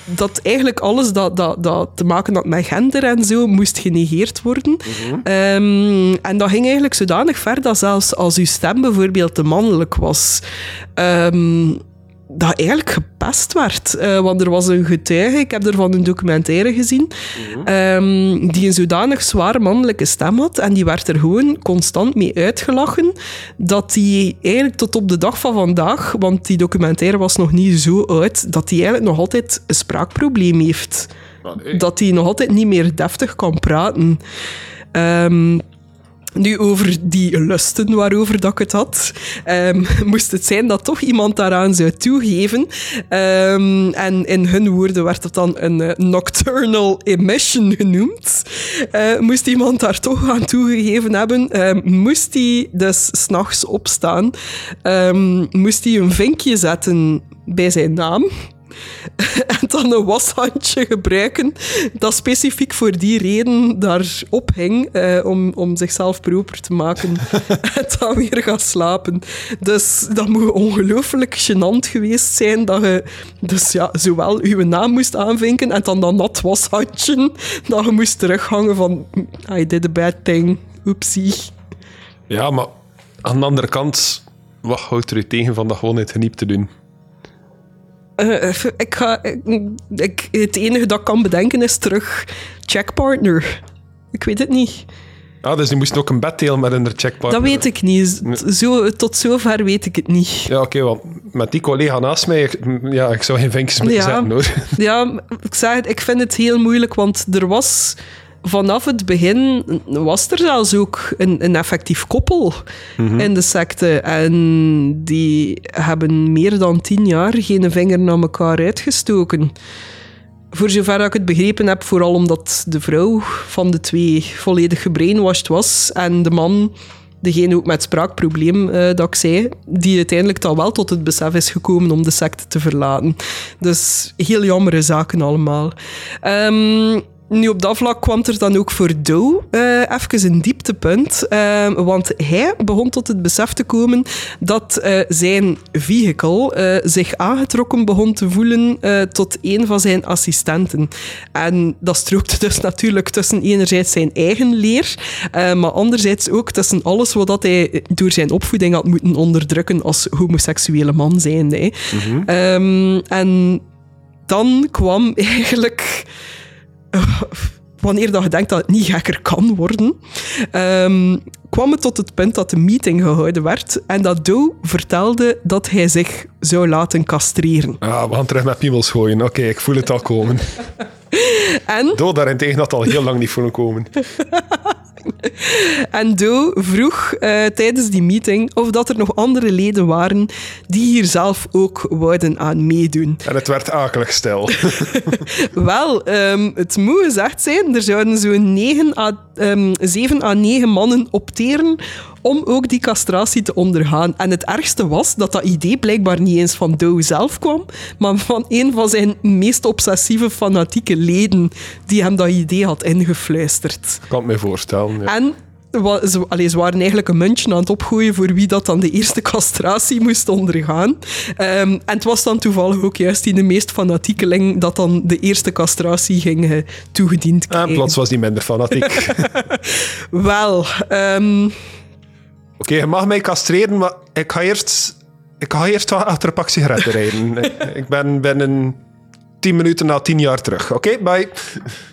dat eigenlijk alles dat, dat, dat te maken had met gender en zo, moest genegeerd worden. Ehm, en dat ging eigenlijk zodanig ver dat zelfs als uw stem bijvoorbeeld te mannelijk was... dat eigenlijk gepest werd. Eh, want er was een getuige, ik heb ervan een documentaire gezien, ehm, die een zodanig zwaar mannelijke stem had. En die werd er gewoon constant mee uitgelachen. Dat die eigenlijk tot op de dag van vandaag, want die documentaire was nog niet zo oud, dat die eigenlijk nog altijd een spraakprobleem heeft. Dat hij nog altijd niet meer deftig kan praten. Ehm, nu, over die lusten waarover dat ik het had, ehm, moest het zijn dat toch iemand daaraan zou toegeven. Ehm, en in hun woorden werd het dan een eh, nocturnal emission genoemd. Eh, moest iemand daar toch aan toegegeven hebben, ehm, moest hij dus s'nachts opstaan, moest hij een vinkje zetten bij zijn naam. En dan een washandje gebruiken dat specifiek voor die reden daarop hing, eh, om, om zichzelf proper te maken en dan weer gaan slapen. Dus dat moet ongelooflijk gênant geweest zijn dat je dus ja, zowel je naam moest aanvinken en dan dat nat washandje dat je moest terughangen van I did a bad thing, oepsie. Ja, maar Aan de andere kant, wat houdt er u tegen van dat gewoon het geniep te doen? Eh, eh, ik ga, ik, het enige dat ik kan bedenken is terug checkpartner. Ik weet het niet. Ah, dus die moest ook een bed delen met een checkpartner. Dat weet ik niet. Zo, tot zover weet ik het niet. Ja, oké, want met die collega naast mij, ik- ja, ik zou geen vinkjes moeten Ja. zetten, hoor. Ja, ik zeg ik vind het heel moeilijk, want er was vanaf het begin was er zelfs ook een, een effectief koppel in de secte. En die hebben meer dan tien jaar geen vinger naar elkaar uitgestoken. Voor zover dat ik het begrepen heb, vooral omdat de vrouw van de twee volledig gebrainwashed was en de man, degene ook met spraakprobleem eh, dat ik zei, die uiteindelijk dan wel tot het besef is gekomen om de secte te verlaten. Dus heel jammere zaken allemaal. Ehm, nu, op dat vlak kwam er dan ook voor Doe eh even een dieptepunt. eh, want hij begon tot het besef te komen dat eh, zijn vehicle eh, zich aangetrokken begon te voelen tot een van zijn assistenten. En dat strookte dus natuurlijk tussen enerzijds zijn eigen leer, maar anderzijds ook tussen alles wat dat hij door zijn opvoeding had moeten onderdrukken als homoseksuele man zijnde. Ehm, en dan kwam eigenlijk wanneer dat je denkt dat het niet gekker kan worden, ehm, kwam het tot het punt dat de meeting gehouden werd en dat Doe vertelde dat hij zich zou laten castreren. Ah, we gaan terug met piemels gooien. Oké, ik voel het al komen. En, Dood daarentegen had al heel lang niet voelen komen. en Doe vroeg eh, tijdens die meeting of dat er nog andere leden waren die hier zelf ook wouden aan meedoen. En het werd akelig stil. Wel, ehm, het moet gezegd zijn, er zouden zo'n 9 à, ehm, 7 à 9 mannen opteren om ook die castratie te ondergaan. En het ergste was dat dat idee blijkbaar niet eens van Doe zelf kwam, maar van een van zijn meest obsessieve fanatieke leden die hem dat idee had ingefluisterd. Ik kan het me voorstellen. Ja. En ze, allee, ze waren eigenlijk een muntje aan het opgooien voor wie dat dan de eerste castratie moest ondergaan. Ehm, en het was dan toevallig ook juist die de meest fanatiekeling dat dan de eerste castratie ging eh, toegediend En krijgen. plots was die minder fanatiek. Wel, ehm, Oké, je mag mij castreren, maar ik ga eerst, ik ga eerst wat achter een pak sigaretten rijden. Ik- ben binnen 10 minuten na 10 jaar terug. Oké, bye.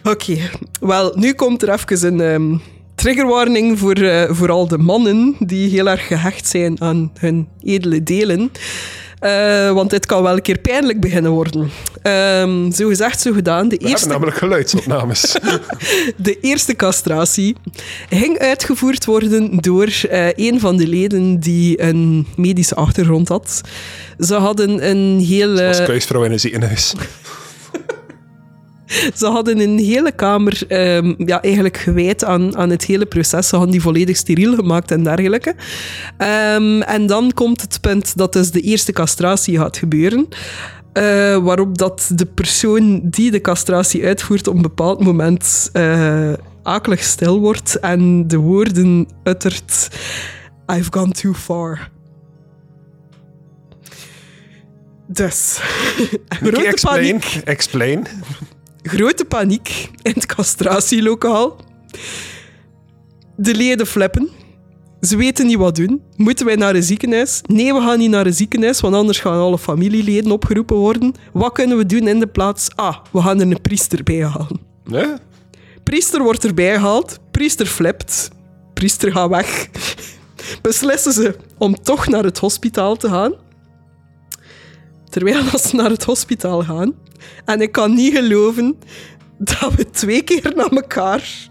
Oké, wel, nu komt er even een ehm, triggerwarning voor eh, vooral de mannen die heel erg gehecht zijn aan hun edele delen. Eh, want dit kan wel een keer pijnlijk beginnen worden. Ehm, zo gezegd, zo gedaan. De We eerste, namelijk geluidsopnames. de eerste castratie ging uitgevoerd worden door eh, een van de leden die een medische achtergrond had. Ze hadden een hele... Als kuisvrouw in een ziekenhuis. Ze hadden een hele kamer ehm, ja, eigenlijk gewijd aan, aan het hele proces. Ze hadden die volledig steriel gemaakt en dergelijke. Ehm, en dan komt het punt dat dus de eerste castratie gaat gebeuren. Eh, waarop dat de persoon die de castratie uitvoert op een bepaald moment eh, akelig stil wordt en de woorden uttert I've gone too far. Dus, grote explain. paniek Explain. Grote paniek in het castratielokaal. De leden flippen. Ze weten niet wat doen. Moeten wij naar een ziekenhuis? Nee, we gaan niet naar een ziekenhuis, want anders gaan alle familieleden opgeroepen worden. Wat kunnen we doen in de plaats? Ah, we gaan er een priester bij halen. Priester wordt erbij gehaald. Priester flipt. Priester gaat weg. Beslissen ze om toch naar het hospitaal te gaan. Terwijl ze naar het hospitaal gaan. En ik kan niet geloven dat we twee keer naar elkaar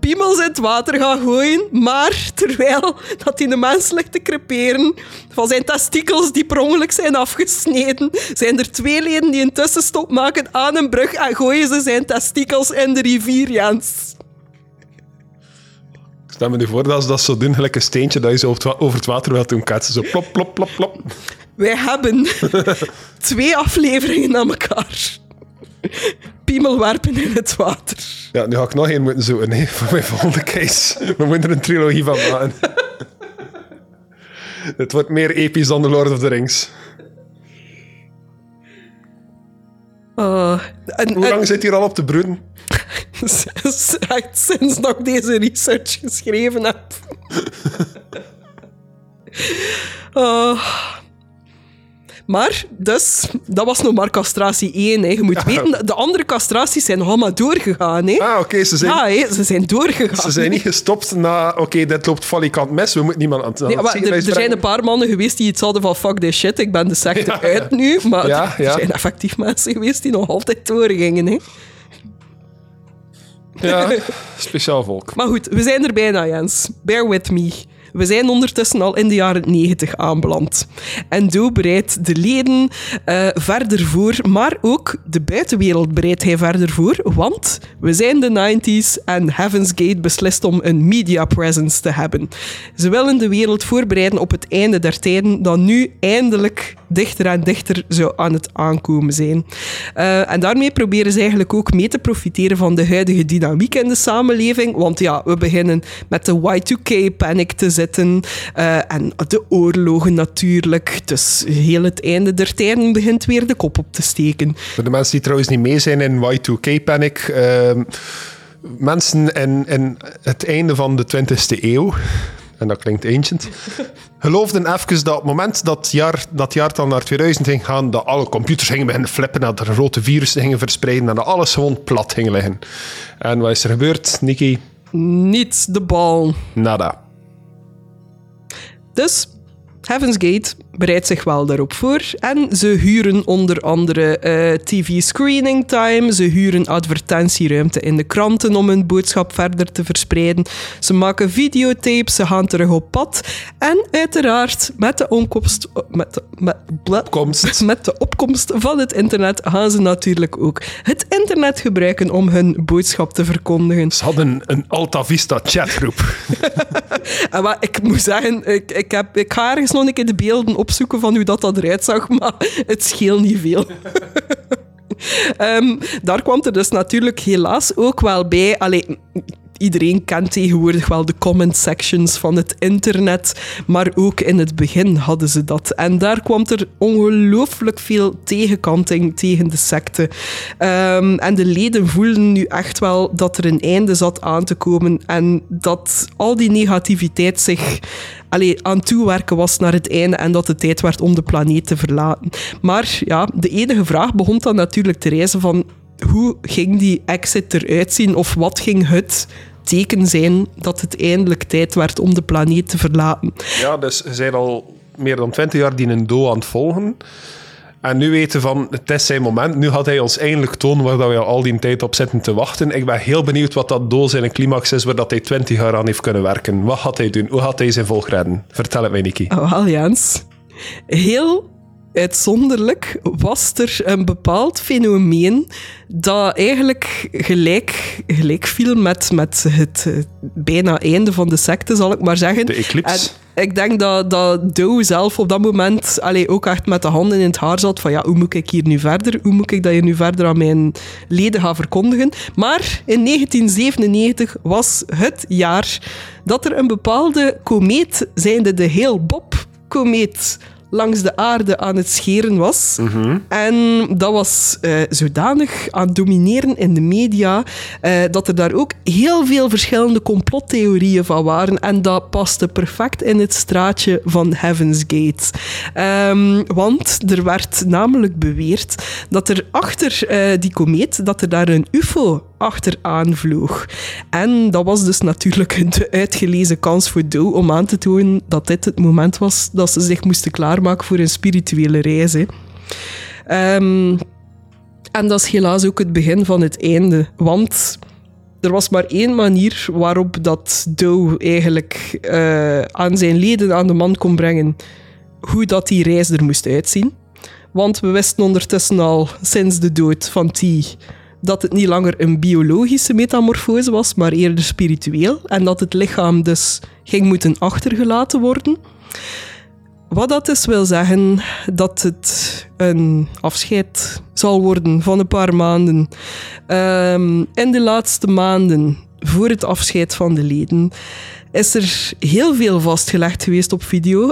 piemels in het water gaan gooien. Maar terwijl dat die de mens ligt te creperen van zijn testikels die per ongeluk zijn afgesneden, zijn er twee leden die een tussenstop maken aan een brug en gooien ze zijn testikels in de rivier, Jens. Stel me nu voor dat ze dat zo doen, een steentje dat je zo over het water wilt doen ketsen. Zo plop, plop, plop, plop. Wij hebben twee afleveringen aan elkaar. Piemel werpen in het water. Ja, nu ga ik nog één moeten zoeken nee, voor mijn volgende case. We moeten er een trilogie van maken. Het wordt meer episch dan The Lord of the Rings. En, Hoe en- lang zit hier al op te broeden? sinds dat ik deze research geschreven heb. Oh. Maar, dus, dat was nog maar castratie 1. Hè. Je moet weten, de andere castraties zijn nog allemaal doorgegaan. Hè. Ah, oké, ze zijn... Ja, hè, ze zijn doorgegaan. Ze zijn niet gestopt na, oké, dit loopt valikant mis, we moeten niemand aan het, aan Nee, het maar er, er zijn een paar mannen geweest die iets hadden van fuck this shit, ik ben de secte Ja, uit nu. Maar Ja, er ja. zijn effectief mensen geweest die nog altijd doorgingen. Hè. Ja, speciaal volk. Maar goed, we zijn er bijna, Jens. Bear with me. We zijn ondertussen al in de jaren 90 aanbeland. En Doe bereidt de leden eh, verder voor, maar ook de buitenwereld bereidt hij verder voor, want we zijn de 90s en Heaven's Gate beslist om een media presence te hebben. Ze willen de wereld voorbereiden op het einde der tijden dat nu eindelijk dichter en dichter zou aan het aankomen zijn. Eh, en daarmee proberen ze eigenlijk ook mee te profiteren van de huidige dynamiek in de samenleving. Want ja, we beginnen met de Y2K-panic te zitten. eh, en de oorlogen natuurlijk. Dus heel het einde der tijden begint weer de kop op te steken. Voor de mensen die trouwens niet mee zijn in Y2K-panic... ehm, mensen in, in het einde van de 20e eeuw... En dat klinkt ancient. Geloofden even dat op het moment dat jaar, dat jaartal naar 2000 ging gaan, dat alle computers gingen beginnen flippen, dat er grote virussen gingen verspreiden en dat alles gewoon plat ging liggen. En wat is er gebeurd, Nikki? Niet de bal. Nada. Dus Heaven's Gate bereidt zich wel daarop voor. En ze huren onder andere eh, TV screening time. Ze huren advertentieruimte in de kranten om hun boodschap verder te verspreiden. Ze maken videotapes, ze gaan terug op pad. En uiteraard, met de opkomst, met de, met, Opkomst. met de opkomst van het internet gaan ze natuurlijk ook het internet gebruiken om hun boodschap te verkondigen. Ze hadden een Alta Vista chatgroep. En wat, ik moet zeggen, ik, ik, heb, ik ga ergens nog een keer de beelden opzoeken van hoe dat, dat eruit zag, maar het scheelt niet veel. Ehm, daar kwam er dus natuurlijk helaas ook wel bij. Allee, iedereen kent tegenwoordig wel de comment sections van het internet, maar ook in het begin hadden ze dat. En daar kwam er ongelooflijk veel tegenkanting tegen de secte. Ehm, en de leden voelden nu echt wel dat er een einde zat aan te komen en dat al die negativiteit zich allee, aan toewerken was naar het einde en dat het tijd werd om de planeet te verlaten. Maar ja, de enige vraag begon dan natuurlijk te reizen van hoe ging die exit eruit zien of wat ging het teken zijn dat het eindelijk tijd werd om de planeet te verlaten. Ja, dus ze zijn al meer dan 20 jaar die een do aan het volgen. En nu weten van, het is zijn moment. Nu gaat hij ons eindelijk tonen waar dat we al die tijd op zitten te wachten. Ik ben heel benieuwd wat dat do zijn climax is, waar dat hij 20 jaar aan heeft kunnen werken. Wat gaat hij doen? Hoe gaat hij zijn volk redden? Vertel het mij, Niki. Oh, wel, Jens. Heel uitzonderlijk was er een bepaald fenomeen dat eigenlijk gelijk, gelijk viel met, met het bijna einde van de secte, zal ik maar zeggen. De eclipse. En ik denk dat, dat Doe zelf op dat moment allee, ook echt met de handen in het haar zat van ja, hoe moet ik hier nu verder? Hoe moet ik dat hier nu verder aan mijn leden gaan verkondigen? Maar in 1997 was het jaar dat er een bepaalde komeet, zijnde de heel Bob komeet langs de aarde aan het scheren was. En dat was eh, zodanig aan het domineren in de media eh, dat er daar ook heel veel verschillende complottheorieën van waren. En dat paste perfect in het straatje van Heaven's Gate. Ehm, want er werd namelijk beweerd dat er achter eh, die komeet, dat er daar een ufo achteraan vloog. En dat was dus natuurlijk de uitgelezen kans voor Doe om aan te tonen dat dit het moment was dat ze zich moesten klaarmaken voor een spirituele reis. Ehm, en dat is helaas ook het begin van het einde. Want er was maar één manier waarop dat Doe eigenlijk eh, aan zijn leden aan de man kon brengen hoe dat die reis er moest uitzien. Want we wisten ondertussen al sinds de dood van T dat het niet langer een biologische metamorfose was, maar eerder spiritueel. En dat het lichaam dus ging moeten achtergelaten worden. Wat dat dus wil zeggen dat het een afscheid zal worden van een paar maanden. Ehm, in de laatste maanden voor het afscheid van de leden is er heel veel vastgelegd geweest op video.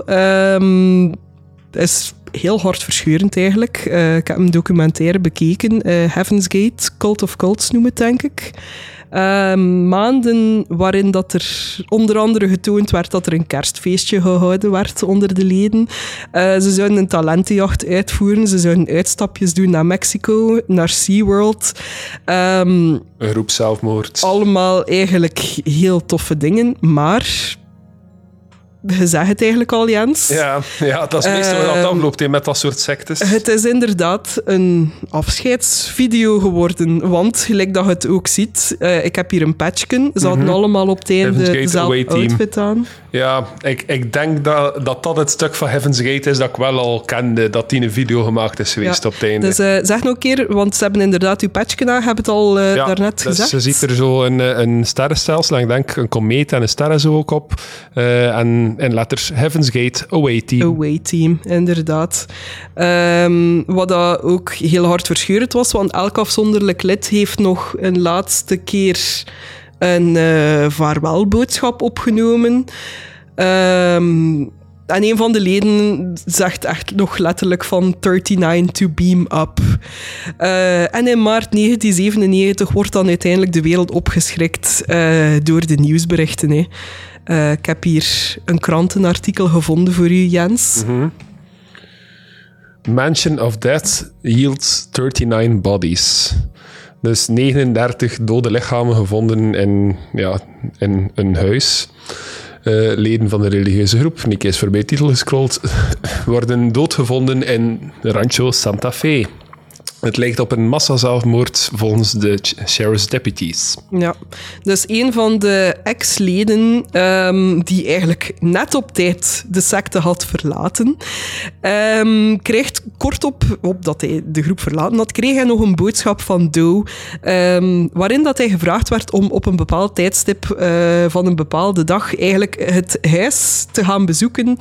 Het is heel hartverscheurend eigenlijk. Eh, ik heb een documentaire bekeken, eh, Heaven's Gate, Cult of Cults noemen het, denk ik. Ehm, maanden waarin dat er onder andere getoond werd dat er een kerstfeestje gehouden werd onder de leden. Uh, ze zouden een talentenjacht uitvoeren. Ze zouden uitstapjes doen naar Mexico, naar SeaWorld. Um, een groep zelfmoord. Allemaal eigenlijk heel toffe dingen, maar je zegt het eigenlijk al, Jens. Ja, ja dat is meestal wat dat ehm, afloopt met dat soort sectes. Het is inderdaad een afscheidsvideo geworden. Want, gelijk dat je het ook ziet, uh, ik heb hier een patchken. Ze hadden mm -hmm. allemaal op het einde dezelfde outfit aan. Ja, ik, ik denk dat, dat dat het stuk van Heaven's Gate is dat ik wel al kende, dat die een video gemaakt is geweest op het einde. Dus uh, zeg nog een keer, want ze hebben inderdaad uw patchken aan, hebben het al uh, ja, daarnet dus gezegd. je ziet er zo een, een sterrenstelsel, ik denk een komeet en een sterren zo ook op. en in letters Heaven's Gate Away Team. Away Team, inderdaad. Um, wat dat ook heel hard verscheurend was, want elk afzonderlijk lid heeft nog een laatste keer een uh, vaarwelboodschap opgenomen. Um, en een van de leden zegt echt nog letterlijk van 39 to beam up. Uh, en in maart 1997 wordt dan uiteindelijk de wereld opgeschrikt uh, door de nieuwsberichten. Uh, ik heb hier een krantenartikel gevonden voor u, Jens. -hmm. Mansion of Death yields 39 bodies. Dus 39 dode lichamen gevonden in, ja, in een huis. Uh, leden van de religieuze groep, Nick is voorbij titel gescrolld, worden doodgevonden in Rancho Santa Fe. Het lijkt op een massazelfmoord volgens de sheriff's deputies. Ja, dus een van de ex-leden um, die eigenlijk net op tijd de secte had verlaten, um, krijgt kort op, dat hij de groep verlaten had, kreeg hij nog een boodschap van Doe, um, waarin dat hij gevraagd werd om op een bepaald tijdstip uh, van een bepaalde dag eigenlijk het huis te gaan bezoeken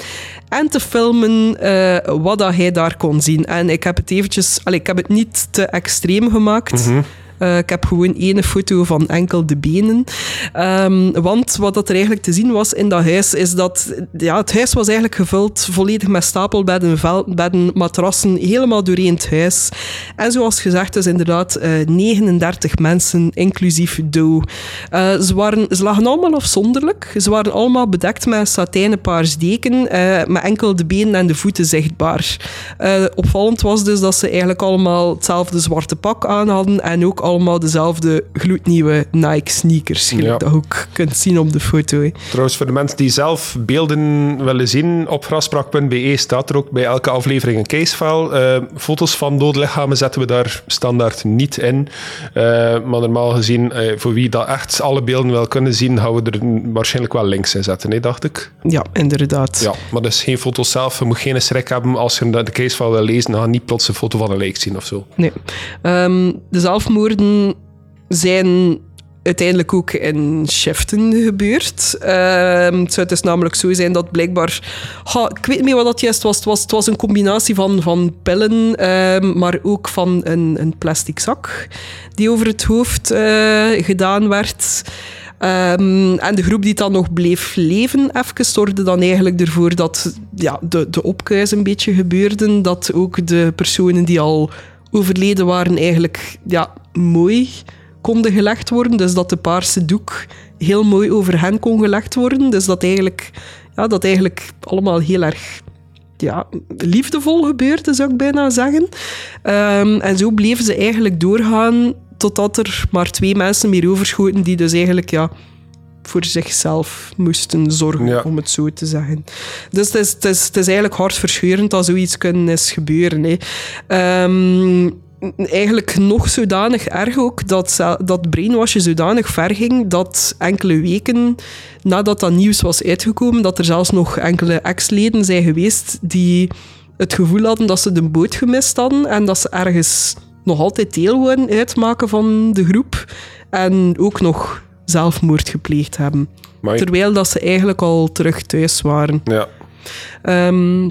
en te filmen uh, wat dat hij daar kon zien. En ik heb het eventjes, allez, ik heb het niet te extreem gemaakt. -hmm. Uh, ik heb gewoon één foto van enkel de benen. Um, want wat dat er eigenlijk te zien was in dat huis, is dat ja, het huis was eigenlijk gevuld volledig met stapelbedden, matrassen, helemaal doorheen het huis. En zoals gezegd is inderdaad uh, 39 mensen, inclusief Doe. Uh, ze, waren, ze lagen allemaal afzonderlijk. Ze waren allemaal bedekt met satijnen paars deken, met enkel de benen en de voeten zichtbaar. opvallend was dus dat ze eigenlijk allemaal hetzelfde zwarte pak aan hadden en ook allemaal dezelfde gloednieuwe Nike sneakers. Gelijk ja. dat ook kunt zien op de foto. Trouwens, voor de mensen die zelf beelden willen zien, op graspraak.be staat er ook bij elke aflevering een casefile. Uh, foto's van dode lichamen zetten we daar standaard niet in. Uh, maar normaal gezien, uh, voor wie dat echt alle beelden wil kunnen zien, gaan we er waarschijnlijk wel links in zetten, dacht ik. Ja, inderdaad. Ja, maar dus geen foto's zelf. Je moet geen schrik hebben als je de casefile wil lezen. Dan ga niet plots een foto van een lijk zien of zo. Nee. Um, de zelfmoord zijn uiteindelijk ook in shiften gebeurd. Uh, het zou dus namelijk zo zijn dat blijkbaar... Ik weet niet wat dat juist was. Het was, het was een combinatie van, van pillen, uh, maar ook van een, een plastic zak die over het hoofd uh, gedaan werd. Um, en de groep die dan nog bleef leven, even, zorgde dan eigenlijk ervoor dat ja, de, de opkuis een beetje gebeurden. Dat ook de personen die al overleden waren eigenlijk ja, mooi konden gelegd worden. Dus dat de paarse doek heel mooi over hen kon gelegd worden. Dus dat eigenlijk, ja, dat eigenlijk allemaal heel erg ja, liefdevol gebeurde, zou ik bijna zeggen. Um, en zo bleven ze eigenlijk doorgaan totdat er maar twee mensen meer overschoten die dus eigenlijk ja, voor zichzelf moesten zorgen, ja. om het zo te zeggen. Dus het is, het is, het is eigenlijk hartverscheurend dat zoiets kunnen is gebeuren. Hè. Um, eigenlijk nog zodanig erg ook dat, dat brainwashen zodanig ver ging dat enkele weken nadat dat nieuws was uitgekomen, dat er zelfs nog enkele ex-leden zijn geweest die het gevoel hadden dat ze de boot gemist hadden en dat ze ergens nog altijd deel worden uitmaken van de groep en ook nog zelfmoord gepleegd hebben. Terwijl dat ze eigenlijk al terug thuis waren. Ja. Um,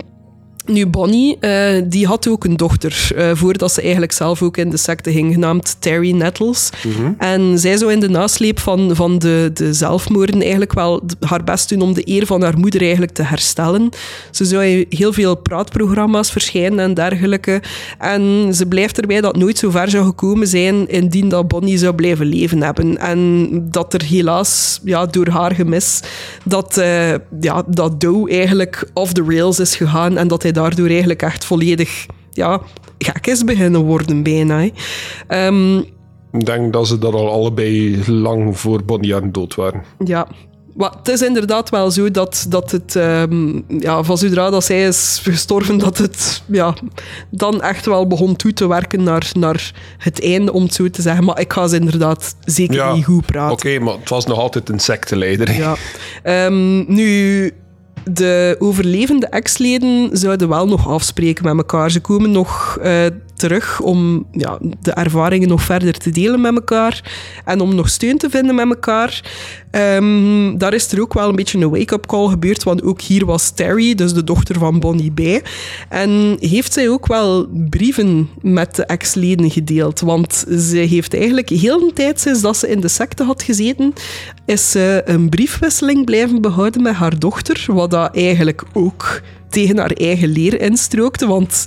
Nu, Bonnie, eh, die had ook een dochter, eh, voordat ze eigenlijk zelf ook in de secte ging, genaamd Terry Nettles. En zij zou in de nasleep van, van de, de zelfmoorden eigenlijk wel haar best doen om de eer van haar moeder eigenlijk te herstellen. Ze zou in heel veel praatprogramma's verschijnen en dergelijke. En ze blijft erbij dat nooit zo ver zou gekomen zijn indien dat Bonnie zou blijven leven hebben. En dat er helaas, ja, door haar gemis, dat, eh, ja, dat Doe eigenlijk off the rails is gegaan en dat hij daardoor eigenlijk echt volledig ja, gek is beginnen worden bijna. Ehm, Ik denk dat ze dat al allebei lang voor Bonnie dood waren. ja. Maar het is inderdaad wel zo dat, dat het, ehm, ja, van zodra dat zij is gestorven, dat het ja, dan echt wel begon toe te werken naar, naar het einde, om het zo te zeggen. Maar ik ga ze inderdaad zeker niet goed praten. Oké, maar het was nog altijd een secteleider. Ja. Ehm, nu, de overlevende ex-leden zouden wel nog afspreken met elkaar. Ze komen nog eh, terug om ja, de ervaringen nog verder te delen met elkaar en om nog steun te vinden met elkaar. Ehm, daar is er ook wel een beetje een wake-up call gebeurd, want ook hier was Terry, dus de dochter van Bonnie, bij. En heeft zij ook wel brieven met de ex-leden gedeeld, want ze heeft eigenlijk heel een tijd sinds dat ze in de secte had gezeten, is ze een briefwisseling blijven behouden met haar dochter, wat dat eigenlijk ook tegen haar eigen leer instrookte, want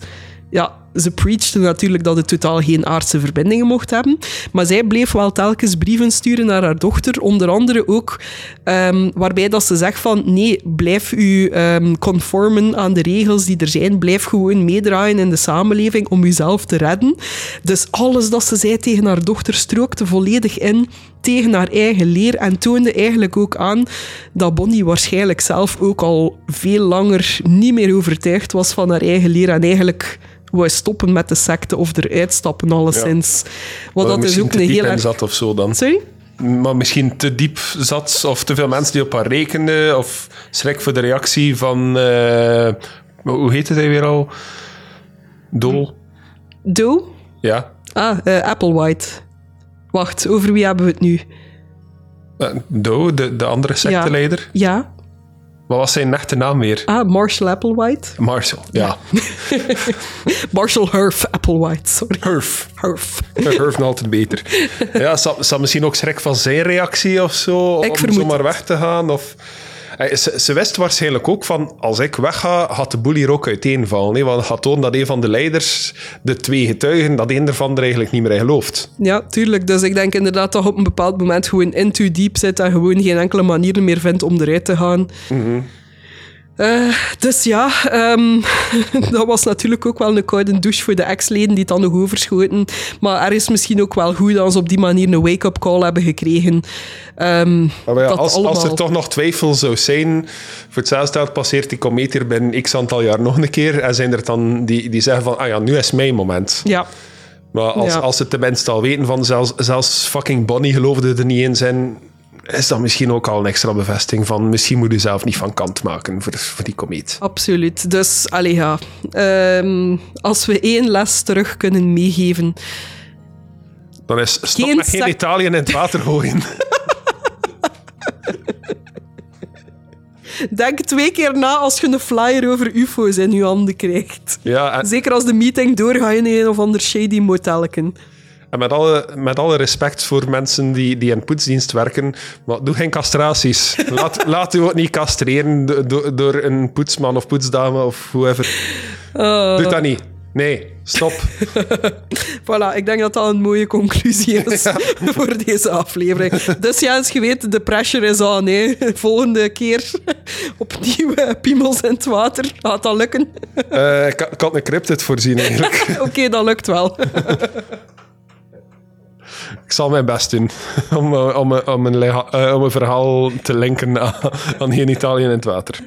ja, ze preachte natuurlijk dat het totaal geen aardse verbindingen mocht hebben. Maar zij bleef wel telkens brieven sturen naar haar dochter. Onder andere ook ehm, waarbij dat ze zegt van nee, blijf u ehm, conformen aan de regels die er zijn. Blijf gewoon meedraaien in de samenleving om uzelf te redden. Dus alles dat ze zei tegen haar dochter strookte volledig in tegen haar eigen leer en toonde eigenlijk ook aan dat Bonnie waarschijnlijk zelf ook al veel langer niet meer overtuigd was van haar eigen leer en eigenlijk wou stoppen met de secte of eruit stappen, alleszins. Wat dat is ook een heel erg... zat of zo dan. Sorry? Maar misschien te diep zat, of te veel mensen die op haar rekenden, of schrik voor de reactie van... eh, hoe heette hij weer al? Dol? Doe? Ja. Ah, eh, Applewhite. Wacht, over wie hebben we het nu? Do, de, de andere secteleider. Ja? Wat was zijn echte naam weer? Ah, Marshall Applewhite. Marcel, ja. Marshall Herf Applewhite, sorry. Hurf. Herf. Hurf nog altijd beter. Ja, zal misschien ook schrik van zijn reactie of zo, Ik om zomaar weg te gaan. Of... Eh, Ze, ze wist waarschijnlijk ook van, als ik wegga, gaat de boel hier ook uiteenvallen. hè. Want het gaat tonen dat een van de leiders, de twee getuigen, dat een ervan er eigenlijk niet meer in gelooft. Ja, tuurlijk. Dus ik denk inderdaad dat op een bepaald moment gewoon in too deep zit en gewoon geen enkele manier meer vindt om eruit te gaan. Eh, dus ja, ehm, dat was natuurlijk ook wel een koude douche voor de ex-leden die het dan nog overschoten. Maar er is misschien ook wel goed dat ze op die manier een wake-up call hebben gekregen. Ehm, ja, als, als er toch nog twijfel zou zijn, voor hetzelfde passeert die komeet hier binnen x aantal jaar nog een keer. En zijn er dan die, die zeggen van, ah ja, nu is mijn moment. Ja, Maar als, Ja. als ze tenminste al weten van, zelfs, zelfs fucking Bonnie geloofde er niet eens in, is dat misschien ook al een extra bevestiging van, misschien moet u zelf niet van kant maken voor, voor die komeet. absoluut. Dus, allee ja. Ehm, als we één les terug kunnen meegeven... Dan is stop Geen met geen Italië in het water gooien. Denk twee keer na als je een flyer over ufo's in je handen krijgt. ja, en, Zeker als de meeting doorgaat in een of ander shady motelken. En met, alle, met alle respect voor mensen die, die in poetsdienst werken, maar doe geen castraties. Laat, laat u ook niet castreren do- do- door een poetsman of poetsdame of whoever. Doe dat niet. Nee, stop. Voilà, ik denk dat dat een mooie conclusie is voor deze aflevering. Dus Jens, je weet, de pressure is aan. Hè. Volgende keer opnieuw eh, piemels in het water. Gaat dat lukken? Ik, had- ik had een cryptid voorzien eigenlijk. Oké, dat lukt wel. Ik zal mijn best doen om, eh, om, eh, om, een, lega- eh, om een verhaal te linken aan, aan geen Italië in het water.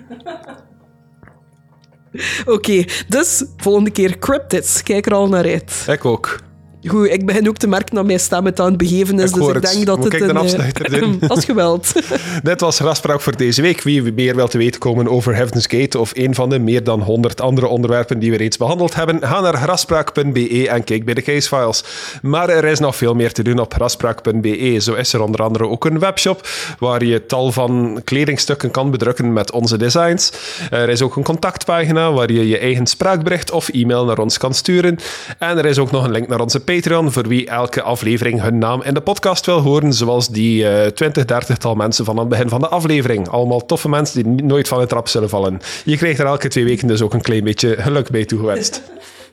Oké, dus volgende keer cryptids. Kijk er al naar uit. Ik ook. Goed, ik begin ook te merken dat mijn stem het aan het begeven is. Ik dus ik het. denk dat Moet het ik een... afsluiter doen? als geweld. Dit was Raspraak voor deze week. Wie meer wil te weten komen over Heaven's Gate of een van de meer dan 100 andere onderwerpen die we reeds behandeld hebben, ga naar raspraak.be en kijk bij de casefiles. Maar er is nog veel meer te doen op raspraak.be. Zo is er onder andere ook een webshop waar je tal van kledingstukken kan bedrukken met onze designs. Er is ook een contactpagina waar je je eigen spraakbericht of e-mail naar ons kan sturen. En er is ook nog een link naar onze Patreon voor wie elke aflevering hun naam in de podcast wil horen, zoals die eh 20, 30 tal mensen van aan het begin van de aflevering. Allemaal toffe mensen die nooit van de trap zullen vallen. Je krijgt er elke twee weken dus ook een klein beetje geluk bij toegewenst.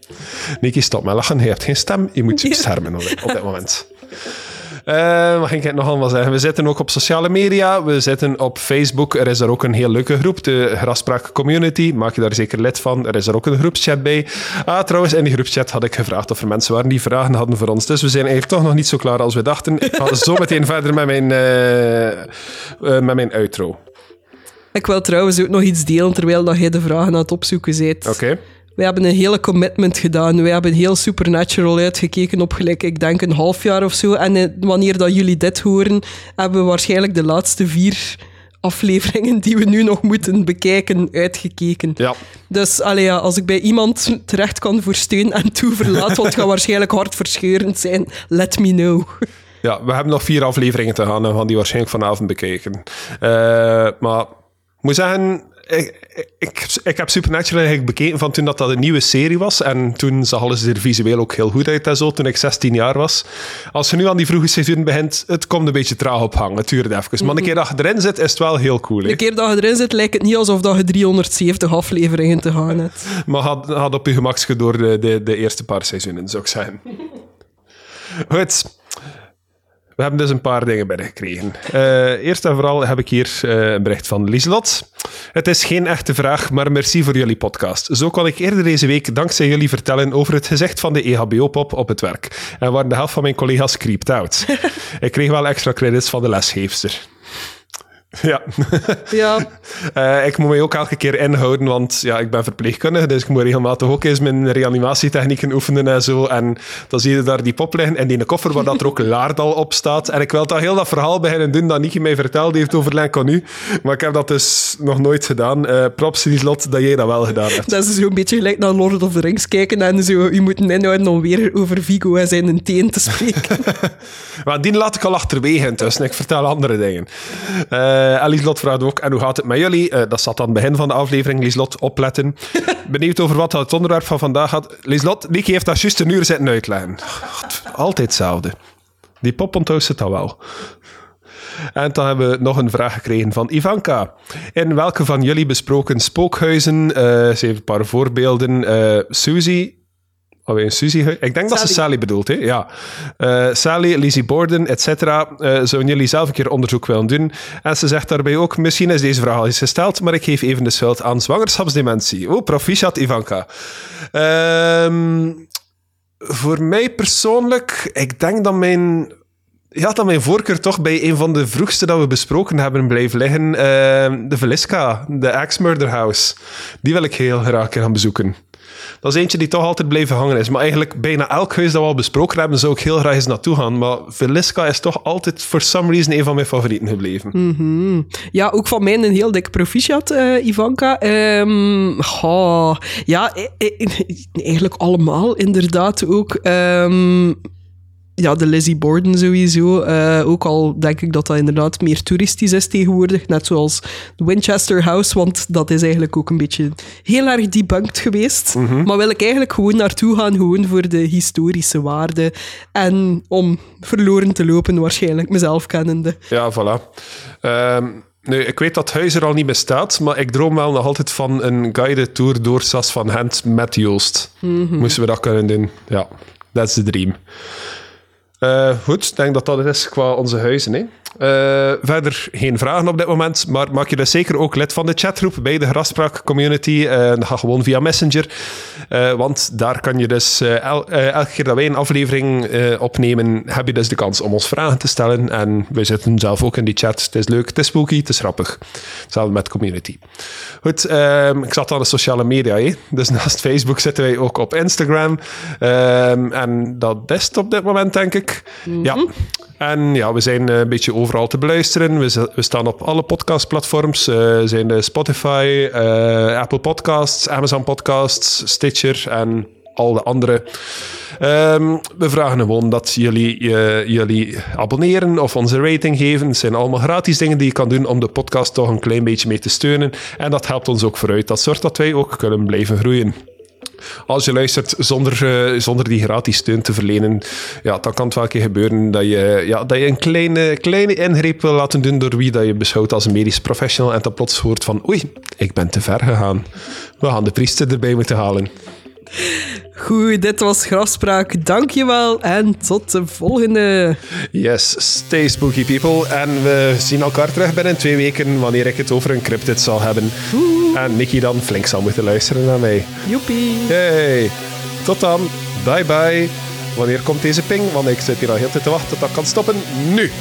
Nicky, stop met lachen. Je hebt geen stem. Je moet je beschermen op dit moment. Eh, wat ging ik nog allemaal zeggen? We zitten ook op sociale media. We zitten op Facebook. Er is er ook een heel leuke groep, de Graspraak Community. Maak je daar zeker lid van. Er is er ook een groepschat bij. Ah, trouwens, in die groepschat had ik gevraagd of er mensen waren die vragen hadden voor ons. Dus we zijn eigenlijk toch nog niet zo klaar als we dachten. Ik ga zo meteen verder met mijn, eh, met mijn outro. Ik wil trouwens ook nog iets delen terwijl dat jij de vragen aan het opzoeken bent. Oké? We hebben een hele commitment gedaan. We hebben heel Supernatural uitgekeken op gelijk, ik denk een half jaar of zo. En eh, wanneer dat jullie dit horen, hebben we waarschijnlijk de laatste vier afleveringen die we nu nog moeten bekijken, uitgekeken. Ja. Dus allee, ja, als ik bij iemand terecht kan voor steun en toeverlaat, want het gaat waarschijnlijk hartverscheurend zijn, let me know. Ja, we hebben nog vier afleveringen te gaan en we gaan die waarschijnlijk vanavond bekijken. Eh, maar ik moet zeggen, ik, ik, ik heb Supernatural eigenlijk bekeken van toen dat, dat een nieuwe serie was. En toen zag alles er visueel ook heel goed uit en zo, toen ik 16 jaar was. Als je nu aan die vroege seizoen begint, het komt een beetje traag op gang. Het duurt even. Maar een keer dat je erin zit, is het wel heel cool. hè. De keer dat je erin zit, lijkt het niet alsof dat je 370 afleveringen te gaan hebt. Maar had, had op je gemakje door de, de, de eerste paar seizoenen, zou ik zeggen. Goed. We hebben dus een paar dingen binnengekregen. Eh eerst en vooral heb ik hier eh, een bericht van Lieselot. Het is geen echte vraag, maar merci voor jullie podcast. Zo kon ik eerder deze week dankzij jullie vertellen over het gezicht van de EHBO-pop op het werk. En waar de helft van mijn collega's creeped out. ik kreeg wel extra credits van de lesgeefster. Ja. Ja, Eh, ik moet mij ook elke keer inhouden, want ja, ik ben verpleegkundige, dus ik moet regelmatig ook eens mijn reanimatietechnieken oefenen en zo. En dan zie je daar die pop liggen in die koffer waar dat er ook Laardal op staat. En ik wil dat heel dat verhaal beginnen doen dat Niki mij verteld heeft over Lenconu. Maar ik heb dat dus nog nooit gedaan. Eh props, Lieslot, dat jij dat wel gedaan hebt. dat is zo'n beetje gelijk naar Lord of the Rings kijken en zo je moet inhouden om weer over Vigo en zijn teen te spreken. Maar die laat ik al achterwege intussen. Ik vertel andere dingen. Eh en Lieslot vraagt ook, en hoe gaat het met jullie? Eh, dat zat aan het begin van de aflevering. Lieslot, opletten. Benieuwd over wat het onderwerp van vandaag gaat. Lieslot, Niki heeft dat juist een uur zitten uitleggen. God, Altijd hetzelfde. Die pop onthoudt het al wel. En dan hebben we nog een vraag gekregen van Ivanka. In welke van jullie besproken spookhuizen, ze heeft een paar voorbeelden, Suzy, Alweer een Suzy. Ik denk dat ze Sally. Bedoelt, hè? Ja. Eh, Sally, Lizzie Borden, et cetera. eh, zouden jullie zelf een keer onderzoek willen doen? En ze zegt daarbij ook, misschien is deze vraag al eens gesteld, maar ik geef even de schuld aan zwangerschapsdementie. Oh, proficiat, Ivanka. Ehm, voor mij persoonlijk, ik denk dat mijn... Ja, dat mijn voorkeur toch bij een van de vroegste dat we besproken hebben blijft liggen. Ehm, de Velisca, de Axe Murder House. Die wil ik heel graag gaan bezoeken. Dat is eentje die toch altijd blijven hangen is. Maar eigenlijk bijna elk huis dat we al besproken hebben, zou ik heel graag eens naartoe gaan. Maar Velisca is toch altijd, for some reason, een van mijn favorieten gebleven. Ja, ook van mij een heel dik proficiat, eh, Ivanka. Ehm, ja, eh, eh, eigenlijk allemaal inderdaad ook. Ehm, ja, de Lizzie Borden sowieso. Eh, ook al denk ik dat dat inderdaad meer toeristisch is tegenwoordig. Net zoals de Winchester House, want dat is eigenlijk ook een beetje heel erg debunked geweest. Maar wil ik eigenlijk gewoon naartoe gaan, gewoon voor de historische waarde. En om verloren te lopen, waarschijnlijk mezelf kennende. Ja, voilà. Ehm, nu, ik weet dat huis er al niet bestaat, maar ik droom wel nog altijd van een guided tour door Sas van Gent met Joost. Moesten we dat kunnen doen? Ja, that's the dream. Eh, goed, ik denk dat dat het is qua onze huizen. Hè. Uh, verder geen vragen op dit moment, maar maak je dus zeker ook lid van de chatgroep bij de Graspraak Community. Uh, ga gewoon via Messenger, want daar kan je dus el elke keer dat wij een aflevering opnemen, heb je dus de kans om ons vragen te stellen. En wij zitten zelf ook in die chat. Het is leuk, het is spooky, het is grappig. Hetzelfde met community. Goed, ehm, ik zat aan de sociale media, hè? dus naast Facebook zitten wij ook op Instagram. Um, en dat is op dit moment, denk ik. Mm -hmm. Ja. En ja, we zijn een beetje overal te beluisteren. We, we staan op alle podcastplatforms. Uh, zijn de Spotify, uh, Apple Podcasts, Amazon Podcasts, Stitcher en al de andere. Um, we vragen gewoon dat jullie, uh, jullie abonneren of onze rating geven. Het zijn allemaal gratis dingen die je kan doen om de podcast toch een klein beetje mee te steunen. En dat helpt ons ook vooruit. Dat zorgt dat wij ook kunnen blijven groeien. Als je luistert zonder, uh, zonder die gratis steun te verlenen, ja, dan kan het wel een keer gebeuren dat je, ja, dat je een kleine, kleine ingreep wil laten doen door wie dat je beschouwt als een medisch professional en dan plots hoort van oei, ik ben te ver gegaan. We gaan de priester erbij moeten halen. Goed, dit was Grafspraak. Dankjewel en tot de volgende. Yes, stay spooky people. En we zien elkaar terug binnen twee weken wanneer ik het over een cryptid zal hebben. En Nicky dan flink zal moeten luisteren naar mij. Joepie. Hey, tot dan. Bye bye. Wanneer komt deze ping? Want ik zit hier al heel tijd te wachten tot dat kan stoppen. Nu.